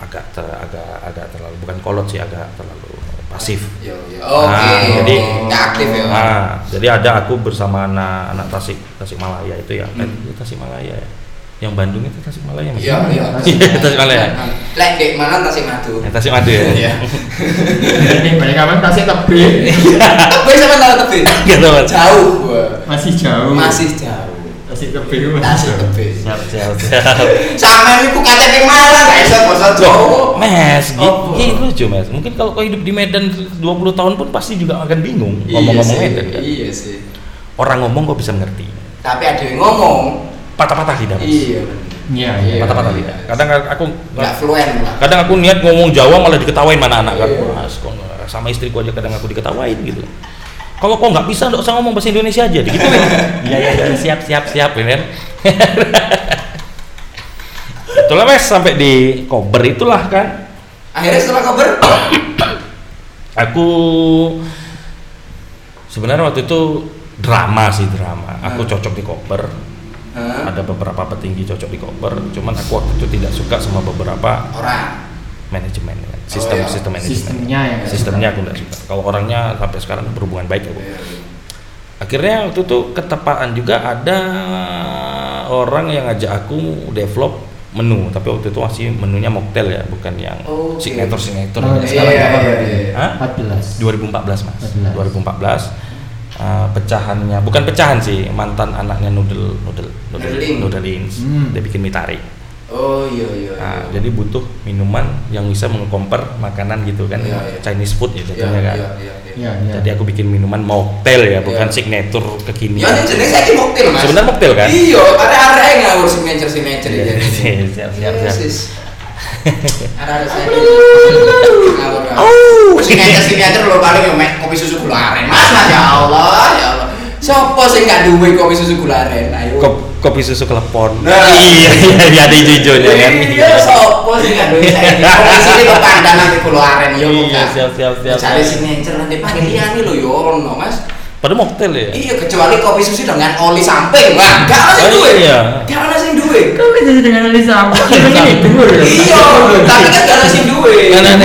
agak ter, agak agak terlalu bukan kolot sih agak terlalu pasif Yo, yo. Oke. Nah, jadi nggak aktif ya. Nah, jadi ada aku bersama anak anak Tasik Tasik Malaya itu ya eh, Hmm. itu Tasik Malaya ya yang Bandung itu Tasik Malaya Mas? Iya, iya. Iya, Tasik Malaya. Lek dek mana Tasik Madu. Eh, Tasik Madu ya Iya. Ini banyak kawan tasik tebing Tapi sama tahu gitu Mas. Jauh gua. masih jauh. Masih jauh. Tasik tebing. Tasik tepi. siap siap siap Sama ini ku KTP Malang gak bisa bahasa Jawa. Mes, gitu, Oh. gitu lucu Mes. Mungkin kalau kau hidup di Medan 20 tahun pun pasti juga akan bingung Iya ngomong-ngomong sih, Medan kan. Iya sih. Orang ngomong kau bisa mengerti. Tapi ada yang ngomong. Patah-patah tidak, Mas. Iya. Iya, Iya. Patah-patah tidak. Kadang aku Nggak fluen lah. kadang aku niat ngomong Jawa malah diketawain mana anak kan. Iya. Mas, kok sama istriku aja kadang aku diketawain gitu. Kalau kau nggak bisa, nggak usah ngomong bahasa Indonesia aja, gitu Iya iya iya, siap siap siap, ya kan. Itulah mes sampai di Kober itulah kan. Akhirnya setelah kabar, Aku sebenarnya waktu itu drama sih drama. Aku Hmm. cocok di Kober. Hah? Ada beberapa petinggi cocok di Kober, cuman aku waktu itu tidak suka sama beberapa orang. manajemen sistem iya. sistem manajemen. Sistemnya ya. Sistemnya aku tidak suka. Kalau orangnya sampai sekarang berhubungan baik aku. Iya, Akhirnya waktu itu ketepaan juga ada orang yang ngajak aku develop menu, tapi waktu itu masih menunya mocktail ya, bukan yang Oke. signature signature. Oh, gitu. sekarang Iya, apa iya, iya. Hah? 14. 2014 mas 14. 2014 uh, pecahannya bukan pecahan sih mantan anaknya noodle noodle noodle noodleins Hmm. dia bikin mie tarik Oh iya iya. Nah, iya. jadi butuh minuman yang bisa mengkomper makanan gitu kan Iya, iya. Chinese food ya Iya, jatuhnya kan iya, iya, iya. Iya, iya. jadi aku bikin minuman mocktail ya bukan Iya. signature Ya kekinian ini jenis saya mocktail mas. sebenarnya mocktail kan Iya, ada area yang ngawur signature signature Iya, ya. siap siap siap. Ada ada saya. Oh. Signature signature lo paling yang kopi susu gula aren mas mas ya Allah ya Allah. Siapa sih nggak duwe kopi susu gula aren? Ayo. Kop- kopi susu kelepon Nah. iya iya iya ada hijau-hijaunya kan Iya, siapa sih nggak duwe saya? Kopi sini kok pandan nanti gula aren yo Iya, bukan. siap, siap, siap. Cari signature nanti panggilan nih lo yo ono mas. Pada mocktail ya Iya kecuali kopi susu dengan oli samping. Wah, gak ada sing Oh, duwe. iya. Gak ada sing duwe. Kau bisa dengan Lisa Ini dhuwur ya. Iya, tapi kan gak ada sing duwe. Kan ada-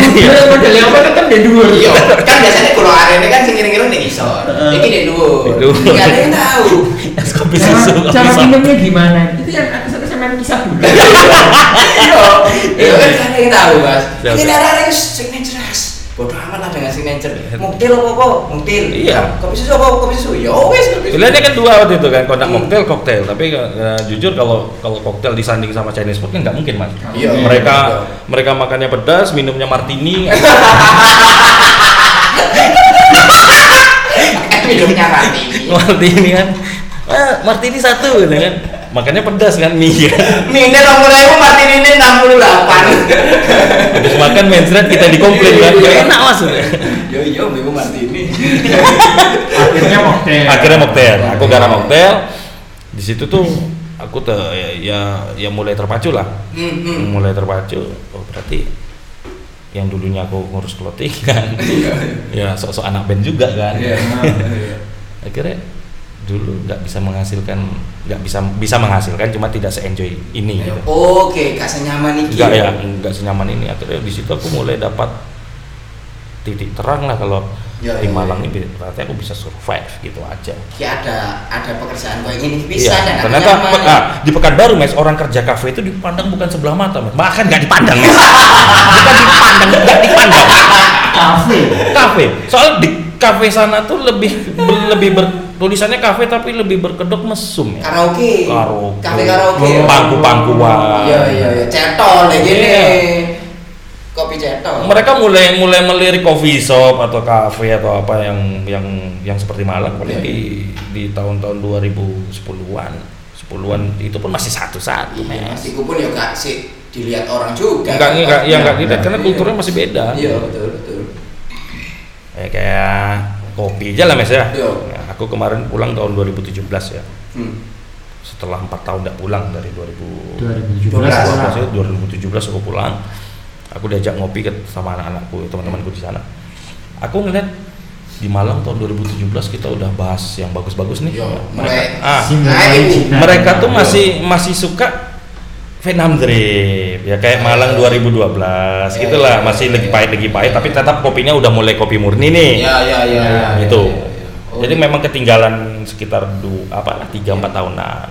Model apa kan dia dhuwur. Iya, kan biasanya kalau arene kan sing ngiring-ngiring ning isor. Iki nek dhuwur. Di dhuwur. Gak ada yang tahu. es kopi Cara, susu cara kopi minumnya gimana? Itu yang aku satu sama kisah dulu. Iya, iya kan gak ada yang tahu, Mas. Siap, Ini siap. ada lah dengan signature. Muktil apa apa? Muktil. Iya. Kopi susu apa? Kopi susu. Ya wes kopi susu. Pilihannya kan dua waktu itu kan, nak Hmm. mocktail, koktail. Tapi eh, jujur kalau kalau koktail disanding sama Chinese food kan nggak mungkin mas. Iya. Mereka mereka makannya pedas, minumnya martini. minumnya mati. martini kan, ah, martini satu gitu kan. Makannya pedas kan mie kan. Mine nomor ewu mati ini 68. Habis makan mensret kita dikomplain kan. Gak enak mas. Yo yo, mati ini. Akhirnya mocktail. Akhirnya mocktail. Aku garam mocktail. Di situ tuh aku tuh ya, ya ya mulai terpacu lah. Hmm, hmm. mulai terpacu oh berarti yang dulunya aku ngurus clothing kan ya sok-sok anak band juga kan Iya. akhirnya dulu nggak bisa menghasilkan nggak bisa bisa menghasilkan cuma tidak se-enjoy ini gitu. Oke, gak senyaman iki. nggak ya nggak senyaman ini. Akhirnya di situ aku mulai dapat titik terang lah kalau Ya, di ya, Malang ya. ini. Berarti aku bisa survive gitu aja. Ki ada ada pekerjaan kayak gini. Bisa Iya, dan ternyata nyaman. ah, di Pekanbaru mes orang kerja kafe itu dipandang bukan sebelah mata mes bahkan nggak dipandang mes bukan dipandang nggak dipandang. Kafe. kafe. Soal di kafe sana tuh lebih lebih ber, tulisannya kafe tapi lebih berkedok mesum ya karaoke. Karaoke. Kafe karaoke. Oh, pangku-pangkuan. Iya iya iya. Cetol kayak gini. Iya. Kopi cetol. mereka mulai mulai melirik coffee shop atau kafe atau apa yang yang yang seperti Malang paling Iya. di di tahun-tahun 2010-an 10-an itu pun masih satu-satu Iya, mes Masiku pun ya gak sih dilihat orang juga. enggak enggak ya enggak Iya, tidak karena iya. kulturnya masih beda Iya betul betul. ya, kayak kopi aja lah mes ya Iya. Aku kemarin pulang tahun 2017 ya. Hmm. setelah empat tahun tidak pulang dari 2000 2017 2017 aku pulang. Aku diajak ngopi ke sama anak-anakku teman-temanku di sana. Aku ngeliat di Malang tahun 2017 kita udah bahas yang bagus-bagus nih. Iya, mereka ah, mereka tuh iya. masih masih suka Vietnam Drip ya kayak Malang 2012 Ya, gitulah masih ya, lagi pahit lagi pahit tapi tetap kopinya udah mulai kopi murni nih. Ya ya ya itu. ya, ya, ya. Oh, jadi memang ketinggalan sekitar du, apa tiga empat tahunan.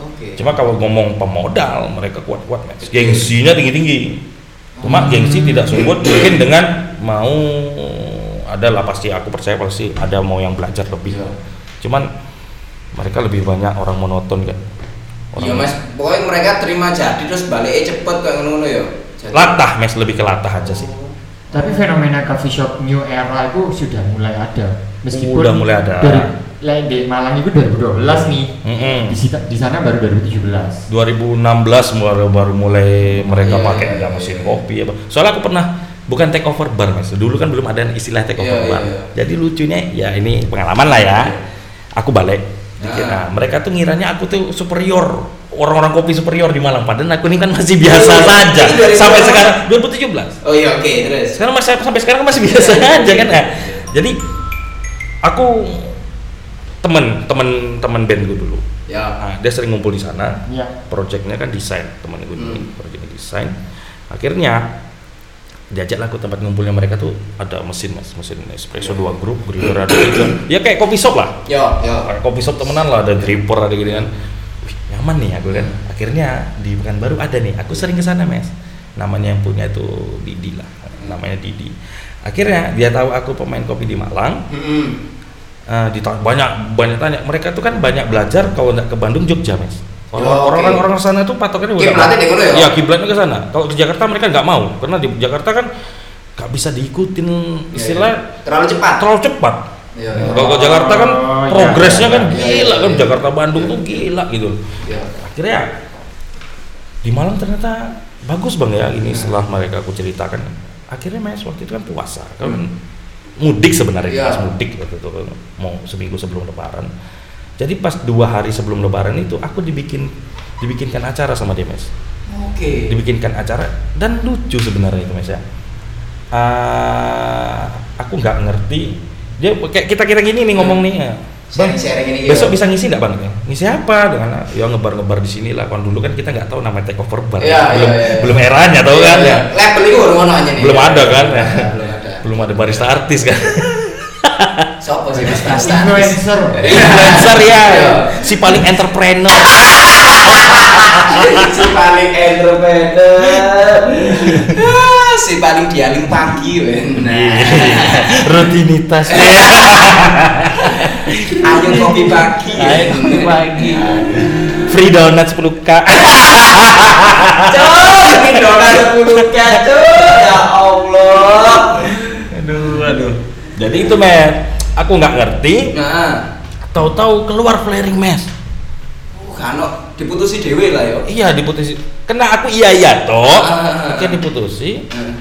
Oke. cuma kalau ngomong pemodal mereka kuat-kuat Mas. gengsinya tinggi-tinggi. Cuma gengsi tidak sebut mungkin dengan mau ada lah pasti aku percaya pasti ada mau yang belajar lebih. Iya. cuman mereka lebih banyak orang monoton kan Iya mas, pokoknya mereka terima jadi terus baliknya cepet kayak ngono ya. Latah mes lebih ke latah aja sih Tapi fenomena coffee shop new era itu sudah mulai ada. Meskipun Udah mulai ada. Dari, like di Malang itu 2012 nih. Mm-mm. Di, sita- di sana baru 2017. 2016 baru baru mulai mereka Iya, pakai iya, ada iya, mesin iya. kopi apa soalnya aku pernah bukan take over bar mas dulu kan belum ada istilah take over Iya, iya, bar iya. jadi lucunya ya ini pengalaman lah ya aku balik dikit Ah. nah mereka tuh ngiranya aku tuh superior orang-orang kopi superior di Malang. Padahal aku ini kan masih biasa Iya, saja. Sampai sekarang 2017 Oh iya oke terus. sekarang masih sampai sekarang masih biasa aja kan? nah, jadi aku temen temen temen band gue dulu. Ya. nah, dia sering ngumpul di sana. Iya. projectnya kan desain teman gue dulu. Hmm. projectnya desain. Akhirnya diajak lah ke tempat ngumpulnya mereka tuh ada mesin mas. Mesin espresso dua grup grinder ada tiga ya kayak kopi shop lah. Ya ya. kayak kopi shop temenan lah ada dripper ada gitu kan. Wih, nyaman nih aku kan. Akhirnya di Pekanbaru ada nih. Aku sering ke sana mas. Namanya yang punya itu Didi lah. Namanya Didi. Akhirnya dia tahu aku pemain kopi di Malang. Mm-mm. Eh, dita- banyak banyak tanya. Mereka tuh kan banyak belajar kalau nggak ke Bandung Jogja mas Ya, orang oke. orang sana tuh patokannya udah Kiblatnya di mana ya? Iya kiblatnya ke sana kalau di Jakarta mereka nggak mau karena di Jakarta kan nggak bisa diikutin istilah Ya, Terlalu cepat. terlalu cepat Iya, Nah, iya. kalau ke Jakarta kan Oh, iya, progresnya iya, kan iya, gila iya, kan iya. Jakarta Bandung tuh gila gitu Ya. akhirnya di Malang ternyata bagus bang ya ini Hmm. setelah mereka aku ceritakan akhirnya mas waktu itu kan puasa kan mudik sebenarnya Iya. pas mudik waktu itu mau seminggu sebelum lebaran jadi pas dua hari sebelum lebaran itu aku dibikin dibikinkan acara sama dia mas Oke. dibikinkan acara dan lucu sebenarnya itu mas ya Ah, aku nggak ngerti dia kayak kita kita gini nih ngomong nih ya. Bang, Sharing-sharing ini. besok bisa ngisi nggak bang? Ngisi apa? Dengan ya ngebar-ngebar di sini lah. Kan dulu kan kita nggak tahu nama take over bar. Iya, belum iya, iya. belum eranya tahu kan ya. Level itu baru nih. Belum ada kan? Ya, belum ada. belum ada barista artis kan. Sopo sih Mas Mas? Influencer. Influencer ya. Si paling entrepreneur. si paling entrepreneur. Si paling dialing pagi men. Nah. Rutinitas. Ayo kopi pagi. Ayo kopi pagi. Free donat 10k. Cok, ini donat 10 kacau. Ya Allah. aduh, aduh. Jadi itu men, aku nggak ngerti. Nah, Tahu-tahu keluar flaring mes. uh, kano diputusi dewe lah yo. Iya diputusi. Kena aku iya iya toh. Ah. Oke diputusi. Nah,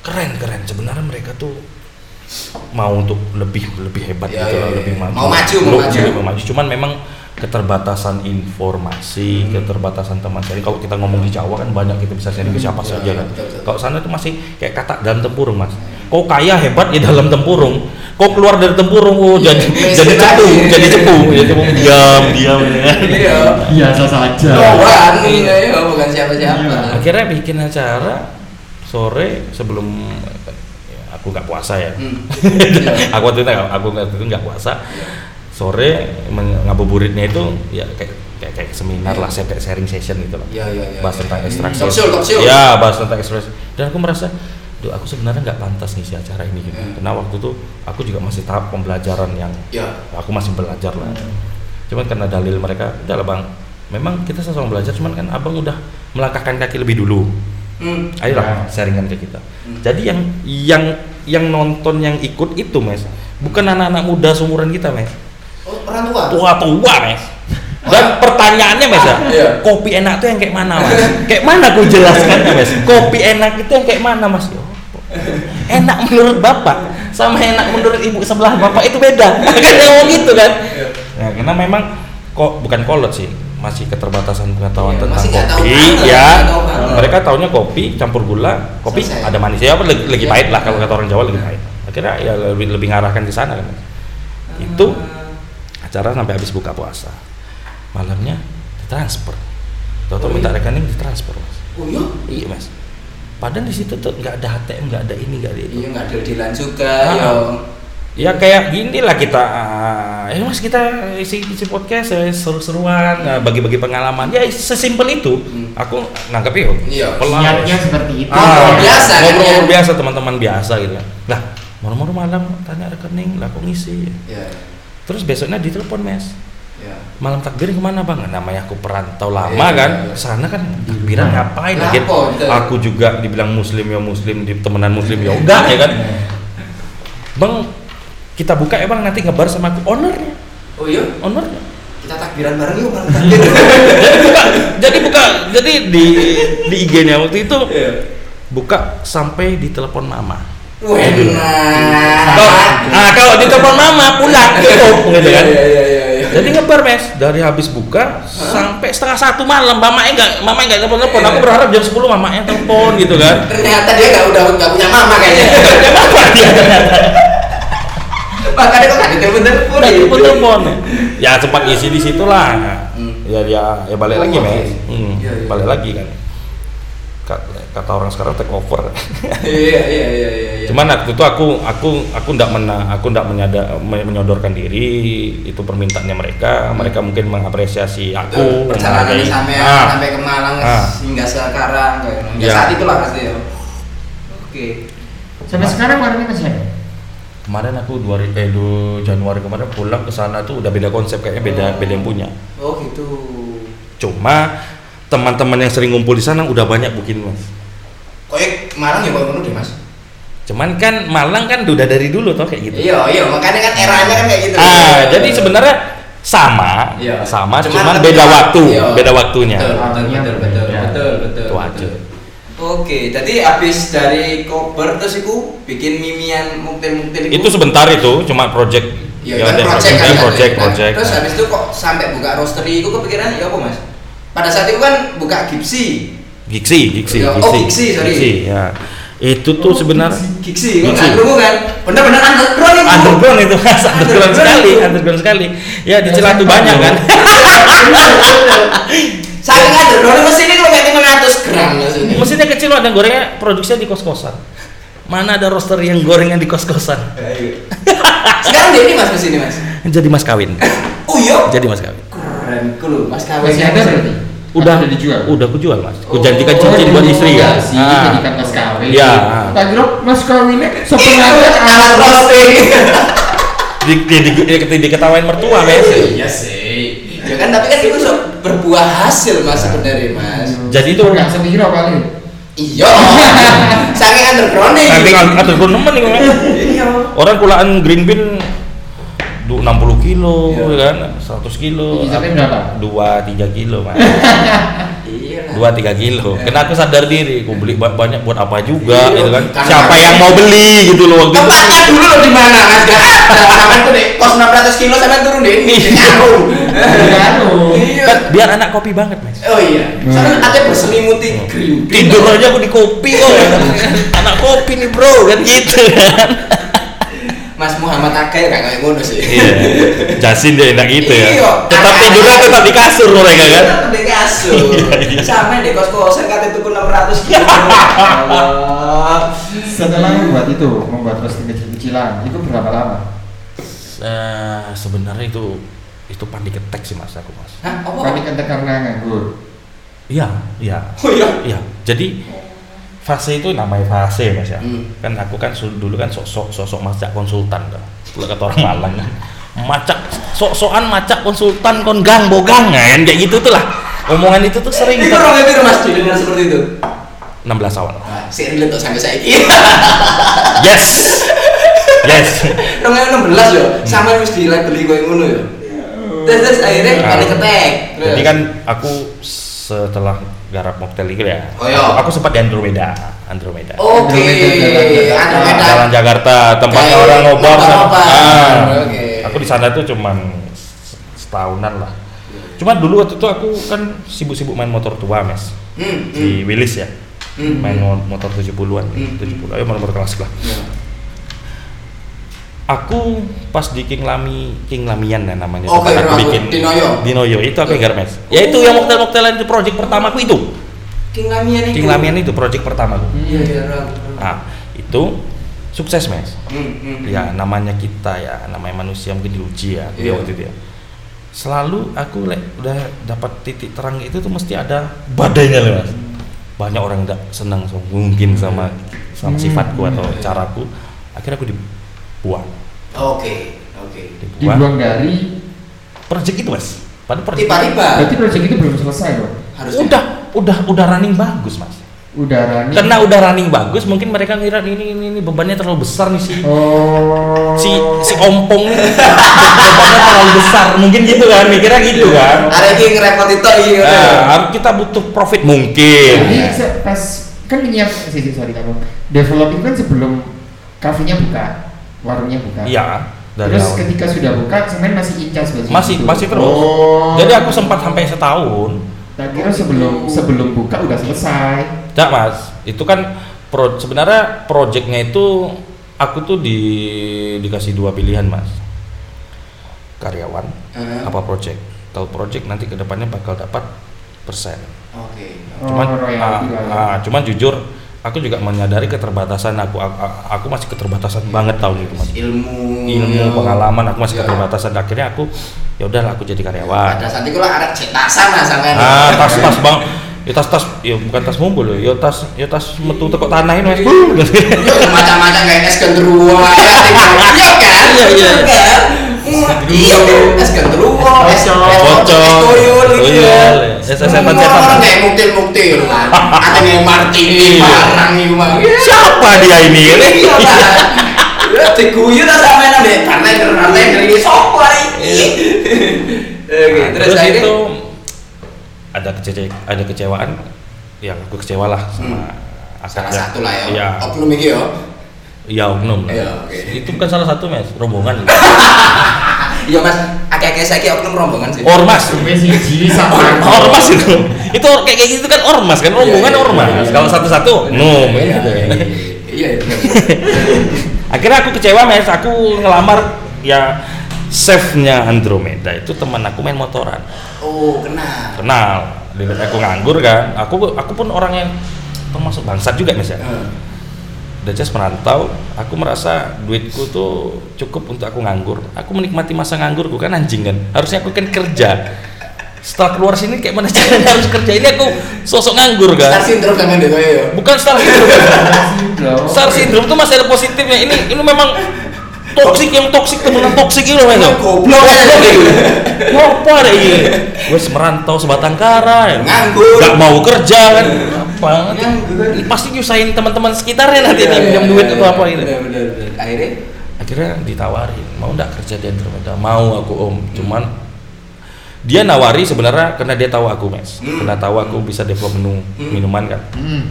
Keren keren. Sebenarnya mereka tuh mau untuk lebih lebih hebat Iya, gitu iya, lah, iya. lebih maju. Mau maju, mau maju. iya, mau maju. Cuman memang keterbatasan informasi, Hmm. keterbatasan teman sharing. Kalau kita ngomong di Jawa kan banyak kita bisa sharing ke siapa Iya, saja iya, kan. Kalau sana tuh masih kayak kata dalam tempurung mas. Kau kaya hebat di dalam tempurung. Kau keluar dari tempurung, oh jadi Iya, jadi iya, cepu, iya. jadi cepu, jadi cepu diam diam. ya. Iya. Biasa saja. Nih ya, bukan siapa-siapa. Iya. Akhirnya bikin acara sore sebelum ya, aku nggak puasa ya. Hmm. aku waktu itu nggak- aku waktu itu nggak puasa. Sore ngabuburitnya itu ya kayak kayak, kayak seminar lah, kayak sharing session gitu loh. Iya, iya, iya. Bahas tentang ekstraksi. Ya, bahas tentang ekstraksi. Dan aku merasa, duh aku sebenarnya nggak pantas ngisi acara ini gitu. Hmm. Karena waktu itu aku juga masih tahap pembelajaran yang Ya. aku masih belajar lah. Cuman karena dalil mereka, udah lah bang, memang kita sama belajar, cuman kan abang udah melangkahkan kaki lebih dulu. Hmm. Ayolah Ya. sharingan ke kita. Hmm. Jadi yang yang yang nonton yang ikut itu mes, bukan anak-anak muda seumuran kita mes, Oh, orang tua. tua-tua mes. Dan pertanyaannya mes ya, Iya. kopi enak tuh yang kayak mana mas? kayak mana aku jelaskannya mes? Kopi enak itu yang kayak mana mas? Apa? Enak menurut bapak sama enak menurut ibu sebelah bapak itu beda. kan ngomong gitu kan? Iya. Nah, karena memang kok bukan kolot sih, masih keterbatasan pengetahuan Iya, tentang tahu kopi, ya. tahu banget. Mereka taunya kopi campur gula, kopi Selesai. ada manisnya apa lagi, lagi Iya. pahit lah kalau kata orang Jawa lagi pahit. Akhirnya ya lebih lebih ngarahkan ke sana kan. Itu acara sampai habis buka puasa. Malamnya transfer. Tahu-tahu Oh, minta iya? rekening ditransfer mas. Oh iya? Iya mas. Padahal di situ tuh nggak ada ATM, nggak ada ini, nggak ada itu. Iya nggak deal-dealan juga. Ah. yo. Ya kayak gini lah kita, ah, ya mas kita isi, isi podcast ya seru-seruan, ah, bagi-bagi pengalaman. Ya sesimpel itu. Hmm. Aku nangkep ya. Iya, Niatnya Mas. seperti itu. Ngobrol biasa kan, ngobrol ya? biasa teman-teman biasa gitu. Lah, moro-moro malam tanya rekening, lah kok ngisi. Ya. Terus besoknya ditelepon mes. Ya. Malam takbir ke mana bang? Namanya aku perantau lama Iya, kan. iya. Sana kan takbiran ngapain? Lapo, Lagi betul. aku juga dibilang muslim ya muslim, di temenan muslim ya enggak ya kan. Bang, kita buka ya bang nanti ngebar sama aku ownernya, Oh iya? ownernya. Kita takbiran bareng yuk malam takbir. jadi buka, jadi buka, jadi di di IG-nya waktu itu Iya. buka sampai di telepon mama. Wah, Kalau, enak. ah kalau di telepon mama pulang tutup gitu kan. Iya iya iya iya. Jadi ngebar mes dari habis buka sampai setengah satu malam mamanya nggak mamanya nggak telepon telepon Iya. aku berharap jam 10 mamanya telepon gitu kan. Ternyata dia nggak udah nggak punya mama kayaknya. Makanya kok nggak ditelepon-telepon udah ya? telepon telepon ya sempat isi di situ lah. Hmm. ya dia ya balik Oh, lagi mes Hmm, Iya, iya. balik lagi kan. Ka- kata orang sekarang take over Iya iya iya iya. iya. cuman waktu itu aku aku aku ndak mena aku ndak menyada, me- menyodorkan diri itu permintaannya mereka Hmm. mereka mungkin mengapresiasi aku perjalanan sampai Ah. sampai ke Malang Ah. hingga sekarang kayak ya, Ya. saat itulah pasti ya. Oke. Sampai sekarang warnanya masih ada. kemarin aku dua eh du- Januari kemarin pulang ke sana tuh udah beda konsep kayaknya beda Oh. beda yang punya Oh gitu. cuma teman-teman yang sering ngumpul di sana udah banyak bikin mas Koyek Malang ya ngono deh mas. cuman kan Malang kan udah dari dulu toh kayak gitu Iya iya makanya kan eranya kan kayak gitu. ah jadi sebenarnya sama Iya. sama Cuman cuman, beda waktu Iya. beda waktunya Betul betul betul betul Ya. betul betul. Itu aja. betul. Oke, jadi habis dari koper terus iku bikin mimian muktil-muktil itu sebentar itu cuma project Ya, Ya, kan ada project kan, project, project, Nah, project. Terus habis itu kok sampai buka roastery itu kepikiran ya apa mas? Pada saat itu kan buka gipsi, Giksi, Giksi, Ya, oh, Giksi, sorry. ya. Itu tuh Oh, sebenarnya giksi, Giksi. kerungu kan? Bener-bener underground itu. underground itu mas, underground sekali, underground sekali. Ya di Cilatu banyak kan. Saking underground mesin ini kalau kayak 500 gram mesinnya. Mesinnya kecil loh, ada gorengnya produksinya di kos-kosan. Mana ada roaster yang gorengnya di kos-kosan? Sekarang dia ini mas mesin ini mas. Jadi mas kawin. Oh iya. Jadi mas kawin. Keren, cool mas kawin. Masih ada berarti? Udah Atau dijual. Udah aku jual mas. Aku Oh, janjikan cincin buat istri ya ya. sih, Ah. jadikan mas kawin. Iya. Tak kira mas kawinnya sebenarnya alat roasting. Di, di, di, di, di, diketawain mertua mes. Iya sih. Ya kan tapi kan itu berbuah hasil mas sebenarnya mas. Jadi itu nggak sepiro kali. Iya. Saking underground nih. Saking underground nemen nih. Iya. Orang kulaan green bean 60 kilo Iya. ya kan 100 kilo berapa? 2 3 kilo mas Iya. 2 3 kilo Iya. karena aku sadar diri aku beli ba- banyak buat apa juga Iya, gitu kan karena- siapa yang mau beli gitu loh waktu itu Tempatnya dulu loh di mana mas? Gak ada. Sampai tuh deh kos 600 kilo sampai turun deh ini. Jauh. Iya. kan biar anak kopi banget mas Oh iya. Soalnya ada berselimuti green bean. tidur aja aku di kopi kok anak kopi nih bro kan gitu kan Mas Muhammad Akay gak kayak ngono sih. iya jasin dia enak gitu ya Iya. tetap tidurnya tetap di kasur mereka kan Tetap di kasur. Iya, iya. Sama di kos-kosan kata tuku 600 kilo. Allah. Setelah membuat itu, membuat roasting kecil-kecilan, itu berapa lama? Eh, sebenarnya itu itu pandi ketek sih mas aku mas Hah, apa? Panik ente karena nganggur. iya iya Oh iya. Iya, jadi fase itu namanya fase mas ya. Hmm. Kan aku kan dulu kan sosok sosok macak konsultan. Kalau kata orang Malang kan. Macak sok-sokan macak konsultan kon gang bogang kan kayak gitu tuh lah. Omongan itu tuh sering Itu orang itu mas didengar seperti itu. 16 awal. Nah, relate tuh sampai saya Yes. yes. Rong 16 yo, sama wis dilabeli koyo ngono yo. Terus terus akhirnya Nah, panik ketek. Jadi kan aku setelah garap mocktail itu ya. Oh, iya. Aku, aku sempat di Andromeda, Andromeda. Oke, Andromeda. Andromeda. Jalan Jakarta, tempatnya orang ngobrol. Ah. Oke. Aku di sana tuh cuman setahunan lah. Cuma dulu waktu itu aku kan sibuk-sibuk main motor tua, Mes. Hmm, Di hmm. Willis ya. Hmm. Main mo- motor 70-an, Hmm. 70. Ayo motor kelas lah. Iya. Aku pas di King Lami King Lamian ya namanya Oke, tempat aku aku bikin di Noyo. di Noyo itu aku yang garmes ya itu yang moktel moktelan itu project pertamaku itu King Lamian itu. King Lamian itu project pertamaku Iya, iya, Ram. nah itu sukses mes Hmm, hmm. ya namanya kita ya namanya manusia mungkin diuji ya dia Iya. waktu itu ya selalu aku lek udah dapat titik terang itu tuh mesti ada badainya loh mas banyak orang tidak senang so, mungkin sama sama Hmm, sifatku atau iya, iya. caraku akhirnya aku dibuang Oke, oke. dibuang Dibuang dari project itu mas pada project Tiba-tiba berarti proyek itu belum selesai dong. harusnya. udah udah udah running bagus mas Udara nih. karena udah running bagus mungkin mereka ngira ini ini, ini bebannya terlalu besar nih si Oh. si si ompong bebannya terlalu besar mungkin gitu kan mikirnya gitu kan Ada yang ngerepot itu iya. Nah, harus kita butuh profit mungkin. Jadi pas kan nyiap sih sih, sorry kamu. Develop itu kan sebelum kafenya buka, warungnya buka. Iya, dari Terus awal. ketika sudah buka, semen masih incas masih. Masih gitu? masih terus. Oh. Jadi aku sempat sampai setahun. Tak kira sebelum sebelum buka udah selesai. Tidak mas, itu kan pro, sebenarnya projectnya itu aku tuh di dikasih dua pilihan mas. Karyawan Heeh. apa project. Kalau project nanti ke depannya bakal dapat persen. Oke. Cuman, oh, royalty ah, lah ya. ah, cuman jujur, aku juga menyadari keterbatasan aku. Aku, aku masih keterbatasan banget tahun itu mas. Ilmu ilmu ya. pengalaman aku masih Ya. keterbatasan akhirnya aku ya udahlah aku jadi karyawan Pada saat itu lah ada cetasan lah sampean. ah tas tas bang ya tas tas ya bukan tas mumpul ya tas ya tas metu tekok tanah ini mas Iya, macam-macam kayak es genderuwo ya, kan? Iya, iya. Iya, es genderuwo, es tuyul gitu. tuyul, es setan-setan. Orang kayak muktil-muktil kan. Ada yang martini Iya. barang itu mah. siapa dia ini Iya. Ya diguyur lah dek karena karena ngeri sopo. Oke, Nah, terus itu ada kece ada kecewaan yang aku kecewa lah sama Hmm. salah satu lah ya. Iya. Oknum iki ya. Iya oknum. lah. Iya, oke. Itu bukan salah satu mas, rombongan. Iya Mas, akeh-akeh saiki oknum rombongan sih. Ormas. Ormas itu itu kayak kayak gitu kan ormas kan rombongan Iya, iya, ormas iya, iya. kalau satu-satu oknum Iya, gitu. iya, iya, akhirnya aku kecewa mes aku ngelamar ya chefnya Andromeda itu teman aku main motoran Oh, kenal. kenal dilihat aku nganggur kan aku aku pun orang yang termasuk bangsat juga mes ya Just merantau aku merasa duitku tuh cukup untuk aku nganggur. Aku menikmati masa nganggurku kan anjing kan. Harusnya aku kan kerja. Setelah keluar sini kayak mana caranya harus kerja? Ini aku sosok nganggur Star kan syndrome kan itu ya. bukan star syndrome. Star star syndrome tuh masih ada positifnya. Ini ini memang toksik yang toksik temenan toksik itu memang Goblok aja gitu. apa deh ini? Wes merantau sebatang kara ya. Nganggur. nggak mau kerja kan apa Nganggur. ini pasti nyusahin teman-teman sekitarnya nanti Iya, nih iya, pinjam duit iya, atau iya, apa gitu benar, benar, benar. Akhirnya akhirnya ditawarin mau nggak kerja di Andromeda mau aku om cuman dia nawari sebenarnya karena dia tahu aku mes Hmm. karena tahu aku bisa develop menu Hmm. minuman kan Hmm.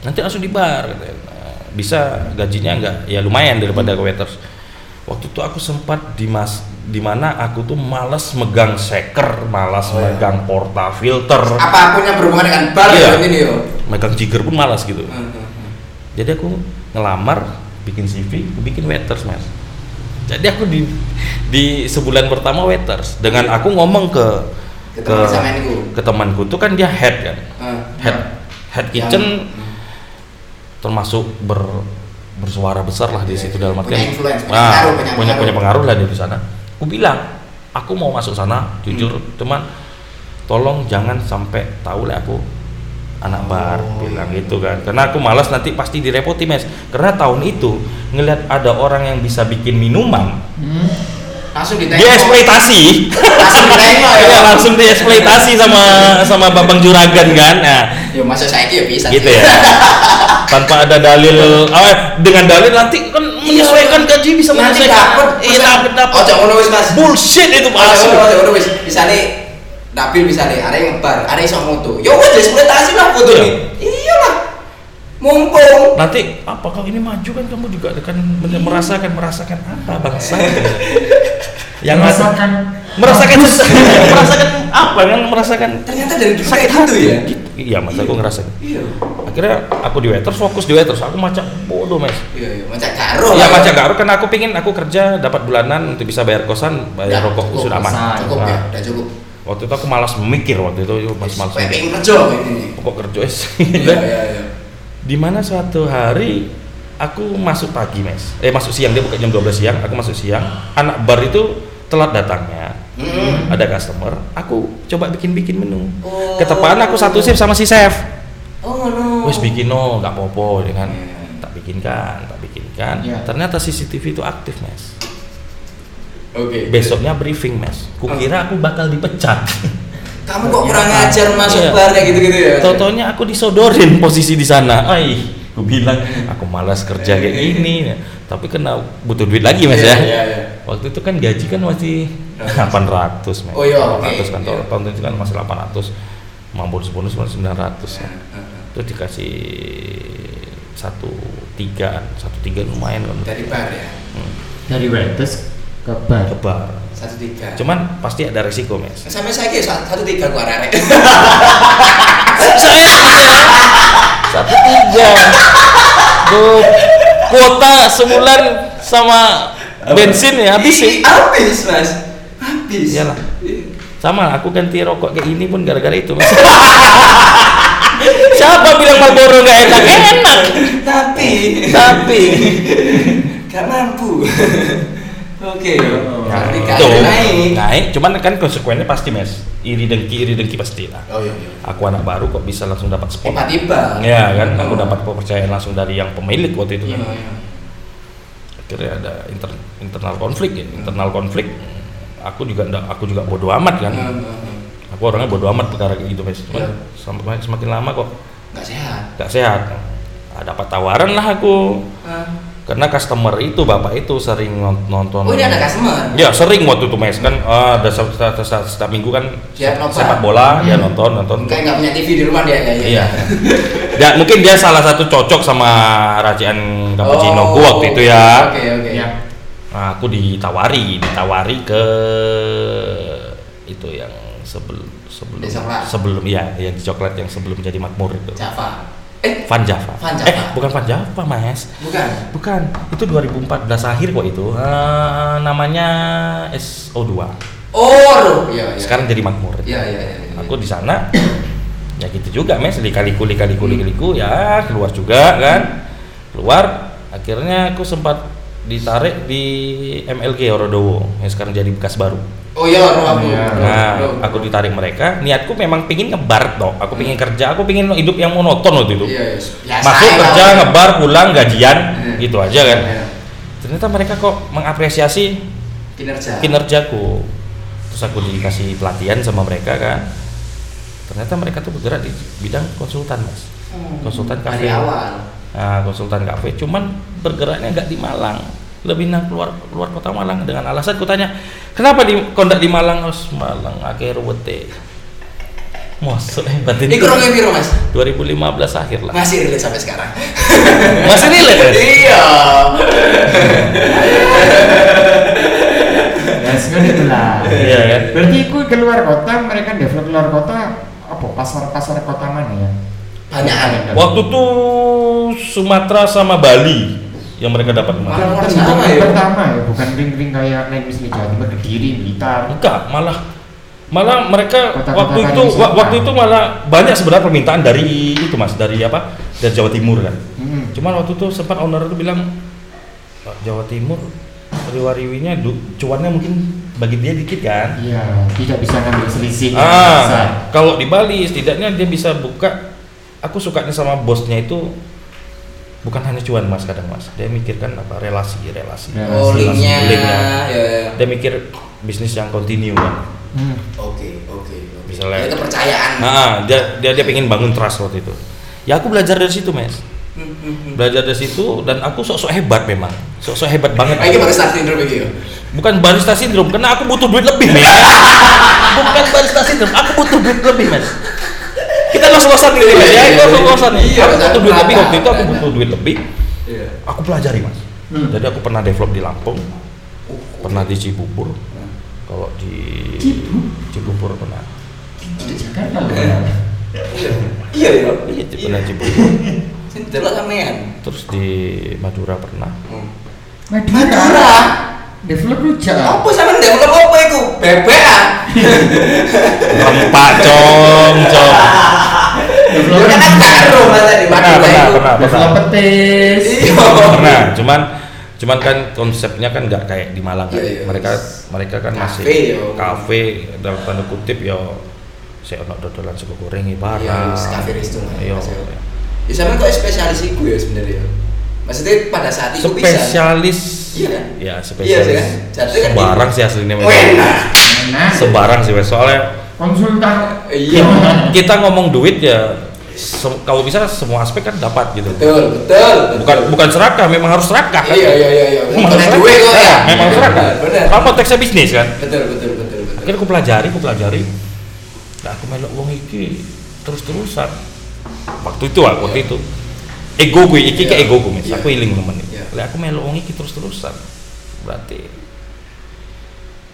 nanti langsung dibayar katanya. Nah, bisa gajinya enggak ya lumayan daripada ke waiters waktu itu aku sempat di mas di mana aku tuh malas megang shaker malas Oh, iya. megang porta filter apa pun yang berhubungan dengan bar Iya. ya ini yo. megang jigger pun malas gitu Heeh, heeh. jadi aku ngelamar bikin CV aku bikin waiters mas jadi aku di di sebulan pertama waiters dengan aku ngomong ke Ke teman ke temanku tuh kan dia head kan Heeh. head head Yang- kitchen termasuk ber bersuara besar lah di situ dalam artian punya nah, punya punya pengaruh. punya pengaruh lah dia di sana aku bilang aku mau masuk sana jujur Hmm. cuman tolong jangan sampai tahu lah aku anak bar Oh, bilang iya. gitu kan karena aku malas nanti pasti direpoti mes karena tahun itu ngelihat ada orang yang bisa bikin minuman Hmm. langsung ditengok. dia eksploitasi Langsung ditengok ya. Iya, langsung dieksploitasi sama sama babang juragan kan nah Ya masa saya ya bisa. gitu ya tanpa ada dalil oh, dengan dalil nanti kan menyesuaikan gaji bisa Nanti menyesuaikan dapat. iya dapat dapat jangan wis Mas. bullshit itu palsu jangan jangan wis. Bisa nih Nabil bisa nih, ada yang ngebar, ada yang iso moto. Ya wis eksploitasi lah foto Iya. nih. Iyalah. Mumpung nanti apakah ini maju kan kamu juga akan merasakan merasakan apa bangsa yang merasakan merasakan merasakan apa kan merasakan ternyata dari sakit gitu hati ya. Iya mas aku ngerasa Iya. akhirnya aku di waiters fokus di waiters aku macam bodoh mas Iya, iya. Macam karo. Iya macam gak kan aku pingin aku kerja dapat bulanan untuk bisa bayar kosan bayar Ya, rokok cukup, sudah aman. Cukup Nah, ya, udah cukup. waktu itu aku malas memikir waktu itu yuk, mas malas pengen kerja gini. pokok kerja es Iya, iya, iya. di mana suatu hari aku masuk pagi mes eh masuk siang dia buka jam 12 siang aku masuk siang anak bar itu telat datangnya Hmm. ada customer aku coba bikin bikin menu Oh. ketepaan aku satu shift sama si chef Oh, no. wes bikin no nggak apa-apa ya kan Hmm. tak bikinkan tak bikinkan Ya. ternyata CCTV itu aktif mes Oke. besoknya briefing mes kukira aku bakal dipecat Kamu kok kurang ngajar masuk Iya. bar kayak gitu-gitu ya? Totonya aku disodorin posisi di sana. Ai, aku bilang aku malas kerja kayak gini. Tapi kena butuh duit lagi mas Iya, ya. iya, iya. Waktu itu kan gaji kan masih 800 mas. Oh iya, oke. 800 kan Iya. tahun itu kan masih 800. Mau bonus-bonus masih 900 ya. Itu dikasih satu tiga, satu tiga lumayan kan. Dari bar ya. Hmm, Dari waiters ke bar. ke bar. Satu tiga. Cuman pasti ada resiko mas. sampai saya kira satu, satu tiga gua arek. saya satu tiga Tuh, kuota sebulan sama bensin ya habis Ih, sih Habis mas. Habis. Iyalah. sama aku ganti rokok kayak ini pun gara-gara itu Mas. siapa bilang Marlboro nggak enak enak Tapi. tapi Gak mampu. Oke. Berarti Nah, gak ada naik. naik cuman kan konsekuensinya pasti mes iri dengki iri dengki pasti lah Oh iya. iya. aku anak baru kok bisa langsung dapat spot Tiba-tiba. ya kan aku Oh. dapat kepercayaan langsung dari yang pemilik waktu itu Iya, kan iya. Akhirnya ada inter- internal konflik ya internal konflik aku juga ndak aku juga bodoh amat kan Hmm, hmm, hmm. aku orangnya bodoh amat perkara kayak gitu mas cuman Iya. sampai semakin lama kok Nggak sehat. gak sehat nah, dapat tawaran lah aku? Karena customer itu bapak itu sering non- nonton Oh ini ada customer. ya sering waktu itu mes kan ah, ada setiap, setiap, setiap, setiap minggu kan Dia sepak bola dia nonton nonton Kayak nggak punya TV di rumah dia ya. iya ya mungkin dia salah satu cocok sama racian cappuccino Oh, gua waktu itu ya Oke oke. Ya. Nah, aku ditawari, ditawari ke itu yang sebelum sebelum sebelum ya, yang coklat yang sebelum jadi makmur itu. Java. Eh Van Java. Van Java. Eh, bukan Van Java, Mas. bukan. Bukan. Itu 2014 akhir kok itu. Eh, namanya SO2. Oh. Iya iya. Sekarang jadi makmur. Iya iya iya. iya. Aku di sana ya gitu juga, Mes. Likaliku likaliku likaliku ya keluar juga kan. Keluar akhirnya aku sempat ditarik di MLG Orodowo yang sekarang jadi bekas baru. Oh iya roh aku. Iya. Nah, aku ditarik mereka. Niatku memang pingin ngebar toh. Aku pingin kerja. Aku pingin hidup yang monoton waktu itu. Iya iya. Biasa Masuk ya, kerja, ngebar, pulang, gajian, Hmm. gitu aja kan. Iya. Ternyata mereka kok mengapresiasi Kinerja. kinerjaku. Terus aku dikasih pelatihan sama mereka kan. Ternyata mereka tuh bergerak di bidang konsultan mas. Hmm. konsultan Dari kafe. awal. Nah, konsultan kafe. Cuman bergeraknya nggak di Malang. Lebih nang keluar keluar kota Malang dengan alasan ku tanya kenapa di kondak di Malang harus Malang akhir wete Mosok eh batin Iku rong piro mas? 2015 akhir lah Masih relate sampai sekarang. masih relate Mas? iya. Ya, sebenarnya itulah. Iya kan? Berarti itu keluar kota, mereka develop keluar kota, apa pasar-pasar kota mana ya? Banyak. waktu tuh Sumatera sama Bali yang mereka dapat Malah sana bukan ya. pertama ya, bukan ring-ring kayak naik misalnya Jawa Timur, Kediri, Blitar. enggak malah malah mereka Kota-kota waktu kayak itu wa- waktu itu malah banyak sebenarnya permintaan dari itu mas dari apa dari Jawa Timur kan Hmm. Cuman waktu itu sempat owner itu bilang "Pak, Jawa Timur riwa-riwinya cuannya mungkin bagi dia dikit kan. Iya, tidak bisa ngambil selisih. Ah, kalau di Bali setidaknya dia bisa buka. Aku sukanya sama bosnya itu bukan hanya cuan mas kadang mas. Dia mikirkan apa relasi relasi. Ya. Oh linknya. linknya. Ya, ya. Dia mikir bisnis yang kontinu kan. Hmm. Oke oke. oke. Misalnya- Ya, kepercayaan. Nah, dia dia dia pengen bangun trust waktu itu. Ya aku belajar dari situ mas. Hmm, hmm. Belajar dari situ dan aku sok-sok hebat memang. Sok-sok hebat banget. Ini barista syndrome iki ya. bukan barista sindrom karena aku butuh duit lebih men bukan barista sindrom aku butuh duit lebih men kita ngos-ngosan nih Iya, ya iya, itu iya. ngos-ngosan nih Iya, aku butuh duit lebih waktu itu aku butuh duit lebih Iya. aku pelajari mas Hmm. jadi aku pernah develop di Lampung pernah di Cibubur Nah. kalau di Cibu? Cibubur pernah Di Jakarta loh. Iya. Iya ya. Iya, pernah Cibubur. Terus di Madura pernah. Hmm. Madura. Develop rujak. Apa sampean develop apa iku? Bebek ah. Rempah cong, cong. Yo kan karo masa di Pernah, pernah, itu. pernah, Develop petis. Iya. Pernah, cuman cuman kan konsepnya kan nggak kayak di Malang kan. Iya, iya. Mereka mereka kan masih Kafe, yo. kafe dalam tanda kutip yo saya ono dodolan sego goreng wis kafe resto lah, Iya. Mas, yo. Ya sampean kok spesialis iku ya sebenarnya. Maksudnya pada saat itu bisa. Spesialis. Iya kan? Ya, Iya spesialis. kan? Jadi kan Sembarang sih aslinya. Wena. Enak. Sembarang sih soalnya Konsultan. Iya. kita ngomong duit ya se- kalau bisa semua aspek kan dapat gitu. Betul, betul. Bukan bukan serakah, memang harus serakah kan. Iya, iya, iya, iya. Memang harus duit kok serakah. ya. Ya, memang harus serakah. Benar. Kalau konteksnya bisnis kan. Betul, betul, betul, betul. Akhirnya aku pelajari, aku pelajari. Nah, aku melok wong iki terus-terusan. Waktu itu aku waktu itu. Ego gue, iki kayak Iya. ego gue, Mas. Iya. aku iling temen Iya. Lek aku melok wong iki terus-terusan. Berarti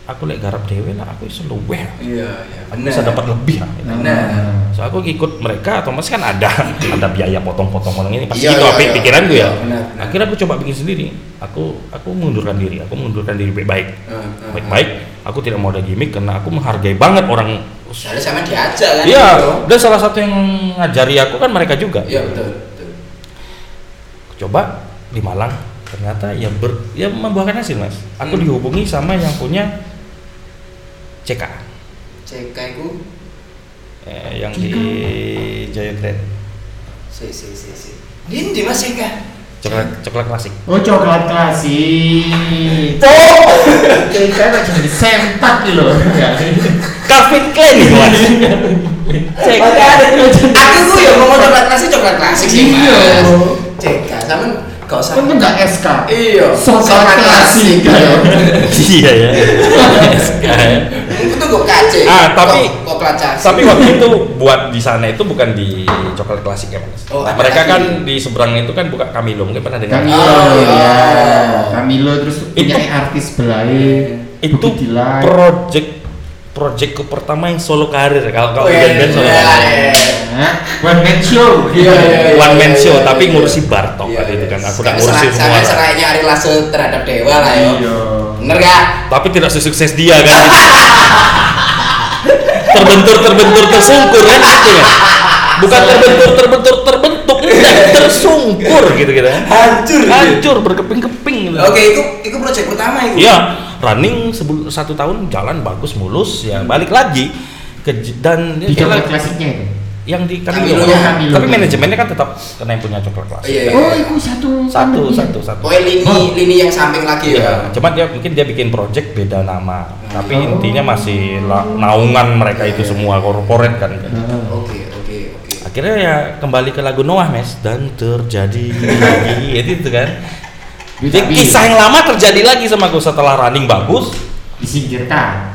aku lek garap dewe lah, aku iso luweh. Iya, iya. Aku bisa dapat lebih lah. Benar. So aku ikut mereka otomatis kan ada ada biaya potong-potong potong ini pasti Iya, itu iya, apa iya. pikiran gue ya. Iya. Akhirnya aku coba bikin sendiri. Aku aku mengundurkan diri. Aku mengundurkan diri baik-baik. Heeh, heeh. Baik-baik. Aku tidak mau ada gimmick karena aku menghargai banget orang. Soalnya sama diajak kan. Iya. gitu. Dan salah satu yang ngajari aku kan mereka juga. Iya, betul, coba di Malang ternyata ya ber ya membuahkan hasil mas. Aku Hmm. dihubungi sama yang punya CK CK itu eh, yang di Jaya Grand si si si si. Ini di Mas CK. coklat coklat klasik. Oh coklat klasik. Oh. Kita kok jadi sempak gitu loh. Ya. Calvin Klein nih mas. CK. Aku tuh ya ngomong coklat klasik coklat klasik sih Iya. Mas. CK sama gak usah. Kan enggak SK. Iya. Coklat klasik. iya ya. SK. Aku tuh kok kace. Ah, tapi- kok, kok klasik. Tapi waktu itu buat di sana itu bukan di coklat klasik ya mas. Oh, Mereka kan di seberang itu kan buka Camilo mungkin pernah dengar. Camilo Oh, iya. ya. Camilo terus punya Itu- artis belai. itu project projectku pertama yang solo karir kalau kalau Weh, band-band solo iya, karir. iya. Hah? One man show. Iya, iya, iya. One man show iya, tapi iya. ngurusi Bartok Iya, waktu itu iya. kan aku udah Sampai ngurusin serai- semua lah. serainya Ari Lasso terhadap Dewa lah ya. Iya. Bener gak? tapi tidak sesukses dia kan terbentur terbentur tersungkur kan gitu ya bukan terbentur terbentur terbentuk tersungkur gitu gitu kan Hancur. hancur berkeping-keping gitu Oke, itu itu proyek pertama itu. Iya, running sebelum satu tahun jalan bagus mulus ya balik lagi ke dan Di coklat klasiknya itu. yang di Camilo. Camilo. Camilo. Tapi manajemennya kan tetap karena yang punya coklat klasik. Iya, iya. Oh, itu satu Satu, iya. satu, satu. Oh, lini Oh. lini yang samping lagi Iya, ya. cuma dia mungkin dia bikin project beda nama, tapi Oh. intinya masih la- naungan mereka itu Iya. semua korporat kan. Heeh. Oke, oke, oke. Akhirnya ya kembali ke lagu Noah Mes dan terjadi lagi itu, itu kan. Jadi kisah yang lama terjadi lagi sama aku setelah running bagus disingkirkan.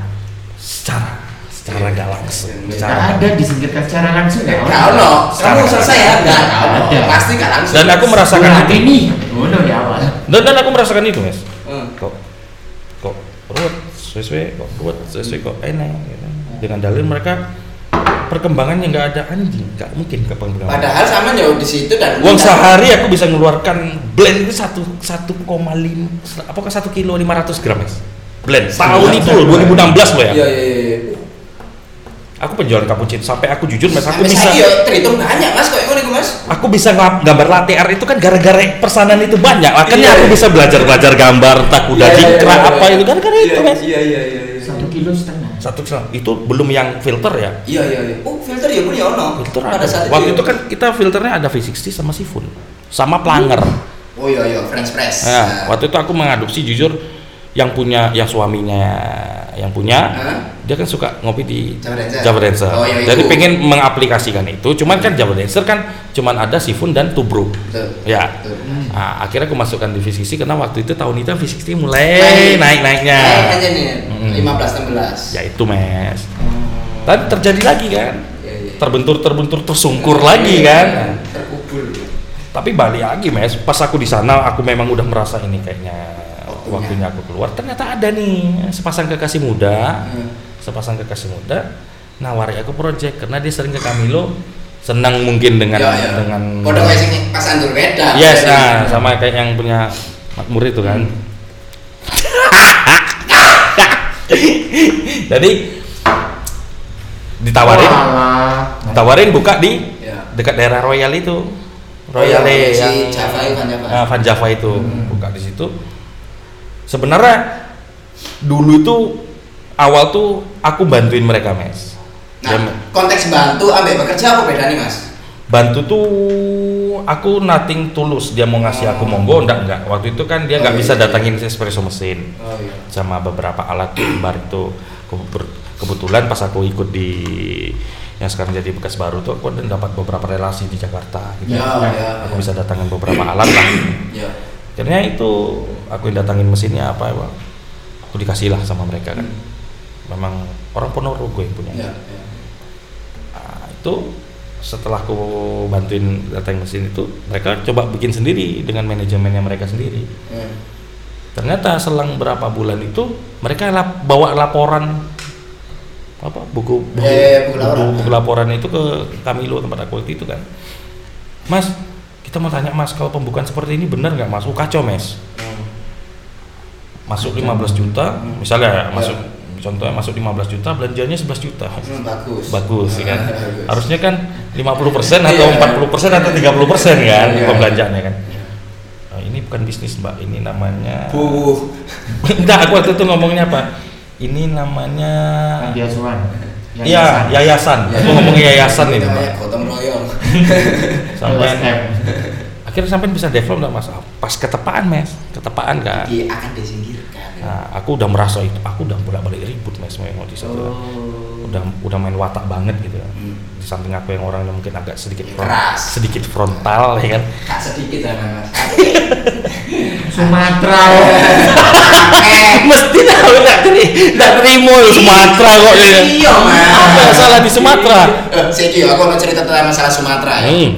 secara secara nggak langsung. Tidak Secara ada disingkirkan secara langsung ya. Gak ono, kamu selesai ya? Enggak, gak ono. Ada. Pasti gak langsung. Dan aku merasakan Nah, itu. ini. Oh, no, di awal. Dan, dan aku merasakan itu, Mes. Hmm. Kok kok ruwet, sesuai kok ruwet, sesuai kok enak gitu. Dengan dalil mereka perkembangannya nggak ada anjing, nggak mungkin perkembangan. Padahal sama jauh di situ dan Uang sehari aku bisa mengeluarkan blend itu satu satu koma lima apakah satu kilo lima ratus gram Mes? Blend tahun itu loh 2016 loh ya. Iya, iya, iya. Aku penjualan cappuccino sampai aku jujur Mas aku Sampai bisa iya, terhitung banyak mas, kok ngono iku mas. aku bisa gambar latte art itu kan gara-gara persanan itu banyak makanya Iya, aku iya. bisa belajar belajar gambar entah kuda Iya, iya, jingkrak iya, apa iya. itu gara-gara itu Iya, Mas. Iya, iya, iya. iya. Satu kilo setengah. Satu setengah. itu belum yang filter ya Iya, iya, iya. Oh, filter ya pun ya ono. filter Pada ada saat waktu ya. itu kan kita filternya ada V60 sama Sifun sama Planger Oh iya, iya, French press. nah, waktu itu aku mengadopsi jujur yang punya yang suaminya yang punya Hah? dia kan suka ngopi di Java Dancer. Java Dancer. Oh, iya, jadi itu. pengen mengaplikasikan itu cuman kan Java Dancer kan cuman ada Sifun dan Tubruk Betul. ya Betul. Nah, akhirnya aku masukkan di V60 karena waktu itu tahun itu V60 mulai Naik. naik-naiknya. Naik aja nih. Mm. 15 16. Ya itu mes. Dan terjadi lagi kan, Iya, iya. terbentur-terbentur tersungkur Iya, lagi iya, kan. iya. Terkubur. Tapi balik lagi mes, pas aku di sana aku memang udah merasa ini kayaknya Waktunya. waktunya aku keluar. Ternyata ada nih sepasang kekasih muda, Hmm. sepasang kekasih muda nawari aku project karena dia sering ke Camilo senang mungkin dengan Ya, ya. dengan Kode kayak sini pas Andur Medan. yes nah sama kayak yang punya makmur itu kan jadi ditawarin Walah. ditawarin buka di Ya. dekat daerah Royal itu Oh, Royal iya, yang si Java itu kan Java. Ah, Van Java itu Hmm. buka di situ sebenarnya dulu itu awal tuh aku bantuin mereka mes Nah, Dan konteks bantu ambek bekerja apa beda nih mas? bantu tuh aku nothing tulus dia mau ngasih aku monggo enggak enggak waktu itu kan dia Oh, nggak iya, bisa iya. datangin espresso mesin Oh iya. sama beberapa alat bar itu kebetulan pas aku ikut di yang sekarang jadi bekas baru tuh aku dapat beberapa relasi di Jakarta gitu. Ya, ya, aku ya. bisa datangin beberapa alat lah Ya. Akhirnya itu aku yang datangin mesinnya apa ya aku dikasih lah sama mereka kan memang orang Ponorogo yang punya Ya. ya. Nah, itu setelah aku bantuin datang mesin itu mereka coba bikin sendiri dengan manajemennya mereka sendiri Ya. ternyata selang berapa bulan itu mereka lap- bawa laporan apa buku buku, Ya, ya, ya, buku laporan. buku laporan itu ke Kamilo tempat aku itu kan Mas kita mau tanya Mas kalau pembukaan seperti ini benar nggak Mas? Oh, kacau Mas Hmm. masuk 15 juta misalnya Ya. masuk contohnya masuk 15 juta belanjanya 11 juta Hmm, bagus. bagus ya kan Bagus. harusnya kan 50% atau Iya. 40% atau 30% kan Iya. pembelanjaannya kan Nah, ini bukan bisnis mbak ini namanya Bu. enggak aku waktu itu ngomongnya apa ini namanya Panti asuhan. Iya, yayasan. Aku ngomong yayasan ini, Mbak. gotong royong. Sampai akhirnya sampai bisa develop enggak Mas? Pas ketepaan, Mes. Ketepaan kan. Iki akan disingkirkan. ya. Nah, aku udah merasa itu, aku udah bolak-balik ribut Mes mau di situ. Oh. Udah udah main watak banget gitu. Hmm. Di samping aku yang orangnya mungkin agak sedikit front- Keras. sedikit frontal ya kan. Kak sedikit sama mas. Sumatera. Mesti tahu enggak teri, enggak terima ya Sumatera kok ya. Iya mas. Apa yang salah di Sumatera? Eh, Siki, aku mau cerita tentang masalah Sumatera ya. Hmm.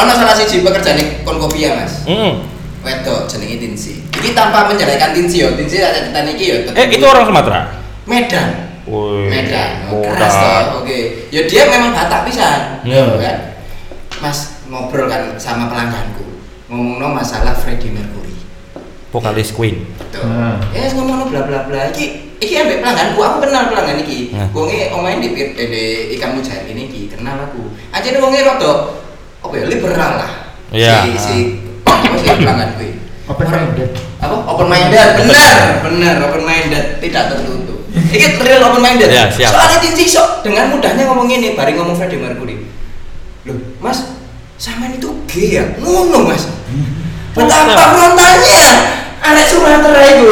Ono salah siji pekerjaan kon kopi ya mas. Hmm. Wedok jenenge Tinsi. Ini tanpa menjelekan Tinsi yo. Tinsi ada cerita niki yo. Eh, itu orang Sumatera. Medan. Woi. Medan. Oh, keras toh. Oke. Ya dia memang Batak pisan. Hmm. Ya kan. Mas ngobrol kan sama pelangganku. Ngomongno masalah Freddie Mercury. Vokalis Queen. Betul. Hmm. Ya yes, ngomongno bla bla bla. Iki iki ambek pelangganku. Aku kenal pelanggan iki. Nah. Wonge omahe di, di, di ikan mujair ini iki kenal aku. Aja wonge rada apa ya liberal lah. Iya. Si si apa sih pelanggan kuwi. Open minded. Apa? Open minded. Benar, benar open minded, tidak tertutup. Iki real open minded. Ya, siap. Soalnya Tinci sok dengan mudahnya ngomong ini, bari ngomong Freddie Mercury. Loh, Mas, sama itu gay ya? Ngono, Mas. Betapa Masa? frontalnya anak Sumatera itu.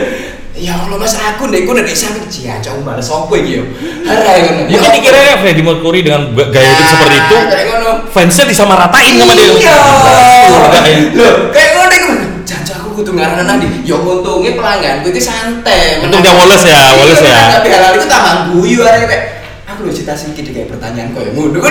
ya Allah Mas aku nek ku nek sampe dia cok males opo iki yo. Hara ngono. Ya Mungkin dikira Freddie Mercury dengan ga- gaya hidup seperti itu, Nah, Kayak ngono. fansnya disamaratain sama dia. Iya. Enggak ya. Loh, kayak ngono iku. Aku kudu ngaranan nanti. Ya untungnya pelangganku itu santai. Untung dia Wallace ya, Wallace ya. Tapi hal itu tambah guyu arek kayak aku lho cita siki kayak pertanyaan kok ngono.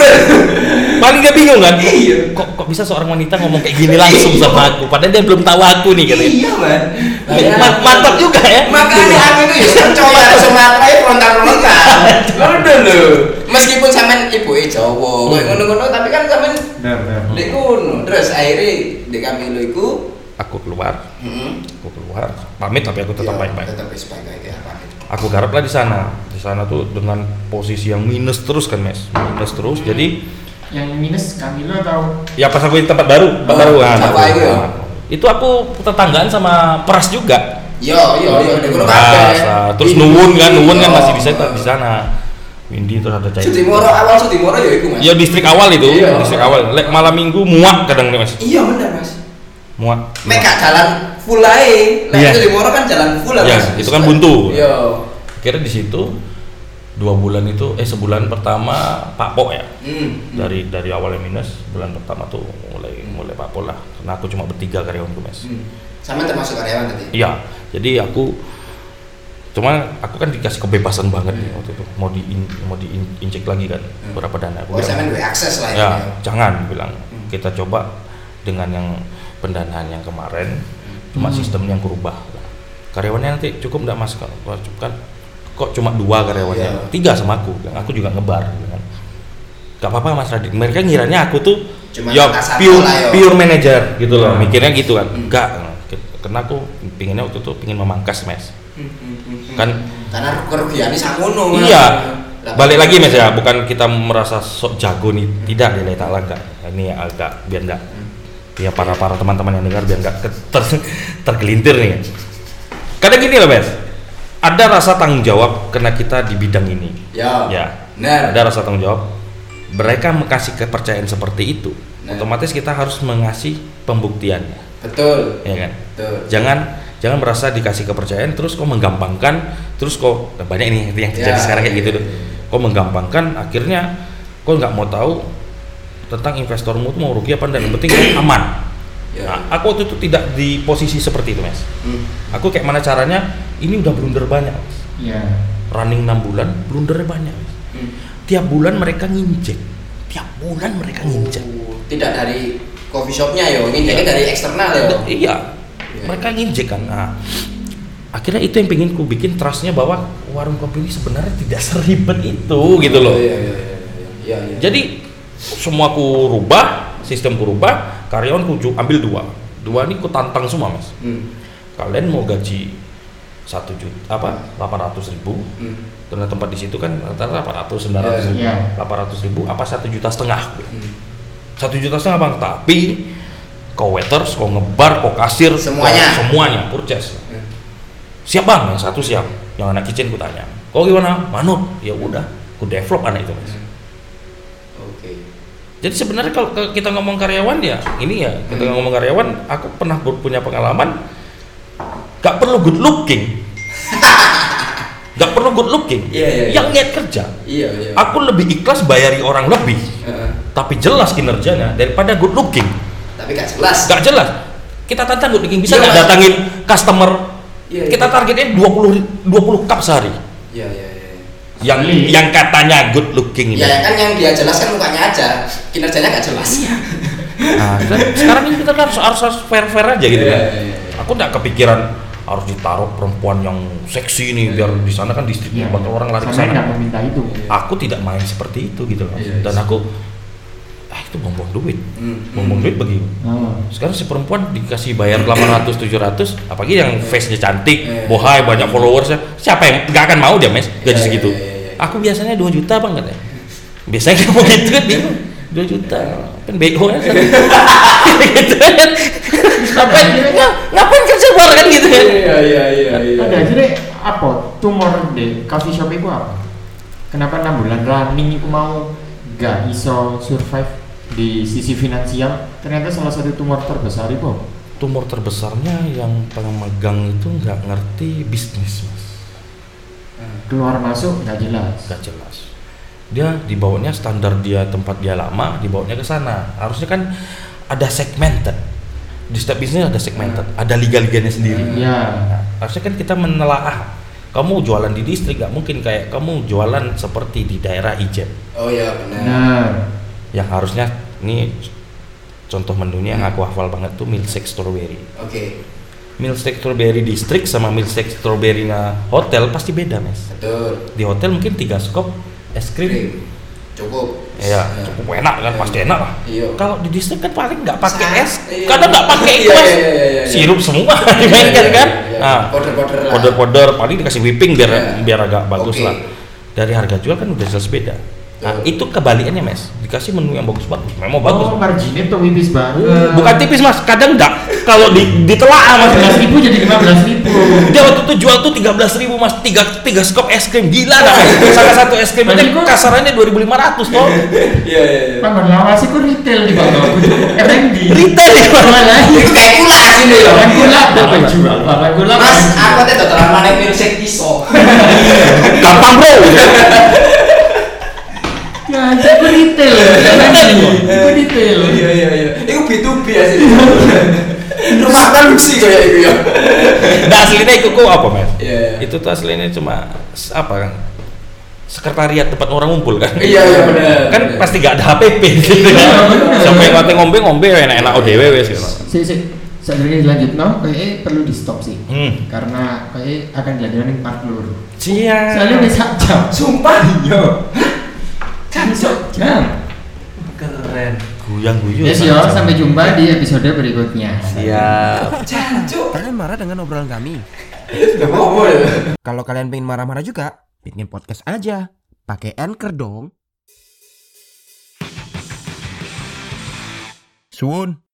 Paling dia bingung kan? Iya. Kok kok bisa seorang wanita ngomong kayak gini langsung sama aku padahal dia belum tahu aku nih katanya. Iya, Man. Ma- Mantap juga ya. Makanya aku itu ya coba Sumatera itu frontal-frontal. Ngono lho. Meskipun sampean ibu e Jawa, kayak ngono-ngono tapi kan sampean Benar, benar. Dek ngono. Terus akhirnya Dek iku Aku keluar, heeh. aku keluar, pamit tapi aku tetap Iya, baik-baik. Tetap baik-baik ya, pamit. Aku garaplah di sana. Di sana tuh dengan posisi yang minus terus kan, Mes. Minus terus. Jadi Yang minus Camilo atau ya pas aku di tempat baru, tempat Oh, baru kan. apa aku- itu ya? Itu aku tetanggaan sama Pras juga. Yo yo yo Dek ngono Pras, kabeh. ah, terus Nuwun kan, Nuwun kan Iya. masih di sana di sana. Windy terus ada Cai. Sudimoro awal Sudimoro ya iku Mas. Ya distrik awal itu, Iya. distrik awal. Lek malam minggu muak kadang nih, Mas. Iya bener Mas. Muak. Mek gak jalan full. Lah Iya. Sudimoro kan jalan full lah, Iya, Mas. itu kan buntu. Iya. Kira di situ dua bulan itu eh sebulan pertama Pak Po ya. Hmm. Dari dari awalnya minus, bulan pertama tuh mulai mulai Pak Po lah. Karena aku cuma bertiga karyawanku, Mas. Hmm. Sama termasuk karyawan tadi. Iya, jadi aku cuma aku kan dikasih kebebasan banget nih waktu itu mau di mau diinjek lagi kan Hmm. berapa dana aku Oh, bilang, duwe akses lah ya ini. jangan bilang Hmm. kita coba dengan yang pendanaan yang kemarin cuma Hmm. sistem yang kurubah karyawannya nanti cukup nggak mas kan kan kok cuma dua karyawannya Iya. tiga sama aku Bilang, aku juga ngebar gitu kan gak apa-apa Mas Radit. Mereka ngiranya aku tuh Cuma ya pure lah, yo. pure manager gitu loh. Hmm. Mikirnya gitu kan. Hmm. Enggak. Karena aku pinginnya waktu itu pingin memangkas Mas. Kan karena kerugiannya samono Iya. Balik lagi Mas ya, bukan kita merasa sok jago nih. Tidak, Lillahi ta'ala enggak. Ini agak biar enggak ya para para teman-teman yang dengar biar enggak ke- ter- tergelintir nih. Karena gini loh, Mas. Ada rasa tanggung jawab karena kita di bidang ini. ya Ya. benar Ada rasa tanggung jawab. Mereka mengasih kepercayaan seperti itu. Nah. Otomatis kita harus mengasih pembuktiannya, betul ya kan? betul Jangan jangan merasa dikasih kepercayaan terus kok menggampangkan, terus kok nah, banyak ini yang terjadi Ya, sekarang kayak gitu tuh. Kok menggampangkan akhirnya kok nggak mau tahu tentang investormu tuh mau rugi apa enggak, yang penting aman. ya Nah, aku waktu itu tidak di posisi seperti itu, Mas. Hmm. Aku kayak mana caranya? Ini udah blunder banyak, Mas. Iya. Running 6 bulan, blundernya banyak. Mas. Hmm. Tiap bulan mereka nginjek. Tiap bulan mereka nginjek. Oh, tidak dari coffee shopnya yo ini jadi dari eksternal yo Iya. Mereka nginjek kan. Nah, akhirnya itu yang pengen ku bikin trustnya bahwa warung kopi ini sebenarnya tidak seribet itu gitu loh. iya iya iya iya iya Jadi semua ku rubah, sistem ku rubah, karyawan ku ambil dua. Dua ini ku tantang semua mas. Hmm. Kalian mau gaji satu juta apa 800 ribu Hmm. karena tempat di situ kan rata-rata 800 900 ribu Iya. 800 ribu apa satu juta setengah Hmm. satu juta setengah bang tapi kau waiters kau ngebar kau kasir Semuanya. kau semuanya purchase Hmm. siap bang yang satu siap yang anak kitchen ku tanya kau gimana manut ya udah ku develop anak itu mas oke jadi sebenarnya kalau kita ngomong karyawan ya ini ya kita Hmm. ngomong karyawan aku pernah punya pengalaman gak perlu good looking. Gak perlu good looking. Iya, iya, iya. yang niat kerja. Iya iya. Aku lebih ikhlas bayari orang lebih. Heeh. tapi jelas kinerjanya daripada good looking. Tapi gak jelas. Gak jelas. Kita tantang good looking bisa nggak Mas. datangin customer? Iya, kita iya. targetnya 20 20 cup sehari. Iya iya yang yang katanya good looking ini ya. kan yang dia jelaskan mukanya aja. Kinerjanya gak jelas. Nah, kan sekarang ini kita harus harus, harus fair fair aja gitu Iya, kan. iya, iya. aku nggak kepikiran harus ditaruh perempuan yang seksi nih biar di sana kan distriknya Iya. bakal orang lari ke Saya sana. meminta itu. aku tidak main seperti itu gitu loh. Iya, dan iya. aku ah itu buang-buang duit. Hmm. buang-buang duit bagi Oh. sekarang si perempuan dikasih bayar 800 700 apalagi yang face-nya cantik Iya. bohai banyak followersnya. Siapa yang nggak akan mau dia mes? Gaji Iya, segitu. iya. aku biasanya 2 juta bang katanya. Biasanya kamu gitu kan bingung. 2 juta. Kan BO ya gitu kan? Ngapain? Nga- ngapain kerja bareng kan gitu kan? Iya iya iya iya. Ada jadi apa? Tumor di coffee shop itu apa? Kenapa enam bulan running itu mau gak iso survive di sisi finansial? Ternyata salah satu tumor terbesar itu. apa? tumor terbesarnya yang pemegang itu nggak ngerti bisnis mas Keluar masuk nggak jelas. nggak jelas dia dibawanya standar dia tempat dia lama dibawanya ke sana harusnya kan ada segmented di setiap bisnis ada segmented ada liga-liganya sendiri Iya. Nah, harusnya kan kita menelaah kamu jualan di distrik nggak mungkin kayak kamu jualan seperti di daerah Ijen. Oh iya benar. Benar. yang harusnya ini contoh menunya yang aku hafal banget tuh milkshake strawberry. Oke. Milkshake strawberry distrik sama milkshake strawberry hotel pasti beda mes betul. Di hotel mungkin tiga skop es krim. Cukup ya cukup enak kan pasti enak lah iya kalau di distrik kan paling nggak pakai es iya. kadang nggak pakai Iya, mas iya, iya, iya, iya. sirup semua Iya, dimainkan iya, kan iya. nah Powder-powder lah. powder-powder paling dikasih whipping biar Iya. biar agak bagus lah dari harga jual kan udah jelas beda nah itu kebalikannya mas. Dikasih menu yang bagus-bagus memang bagus. Oh, marginnya tuh tipis banget. Bukan tipis mas. Kadang nggak. Kalau di ditelaah mas. 15 ribu jadi 15 ribu. dia waktu itu jual tuh 13.000 ribu mas. Tiga tiga skop es krim. Gila dah mas. Salah satu es krim itu gua- kasarannya 2.500 toh iya iya iya. Paman lawas itu retail di bawah. R&D. Retail di bawah. Mana lagi? kayak gula sini loh Paman gula dapat jual. Mas. Aku tuh dodolan mana milkshake iso gampang bro Ya, itu retail. R&D. Itu retail. iya iya iya itu B2B ya sini rumah kan sih kayak gitu ya nah aslinya itu kok apa mas Iya, iya. itu tuh aslinya cuma apa kan sekretariat tempat orang ngumpul kan Iya, iya, benar, kan pasti gak ada HPP gitu Iya, kan benar. sampai ngombe ngombe ngombe enak-enak ODW wes gitu Si, si, sebenarnya dilanjut no, kayaknya perlu di stop sih. hmm Karena kayaknya akan dilanjutkan part peluru. siap Soalnya udah sak jam. sumpah Iya. Kan sok jam. keren. Guyang guyu. Yes yo, sampai jumpa di episode berikutnya. Siap. Jancuk. Kalian marah dengan obrolan kami? Gak apa-apa ya. Kalau kalian pengen marah-marah juga, bikin podcast aja. Pakai Anchor dong. Suun.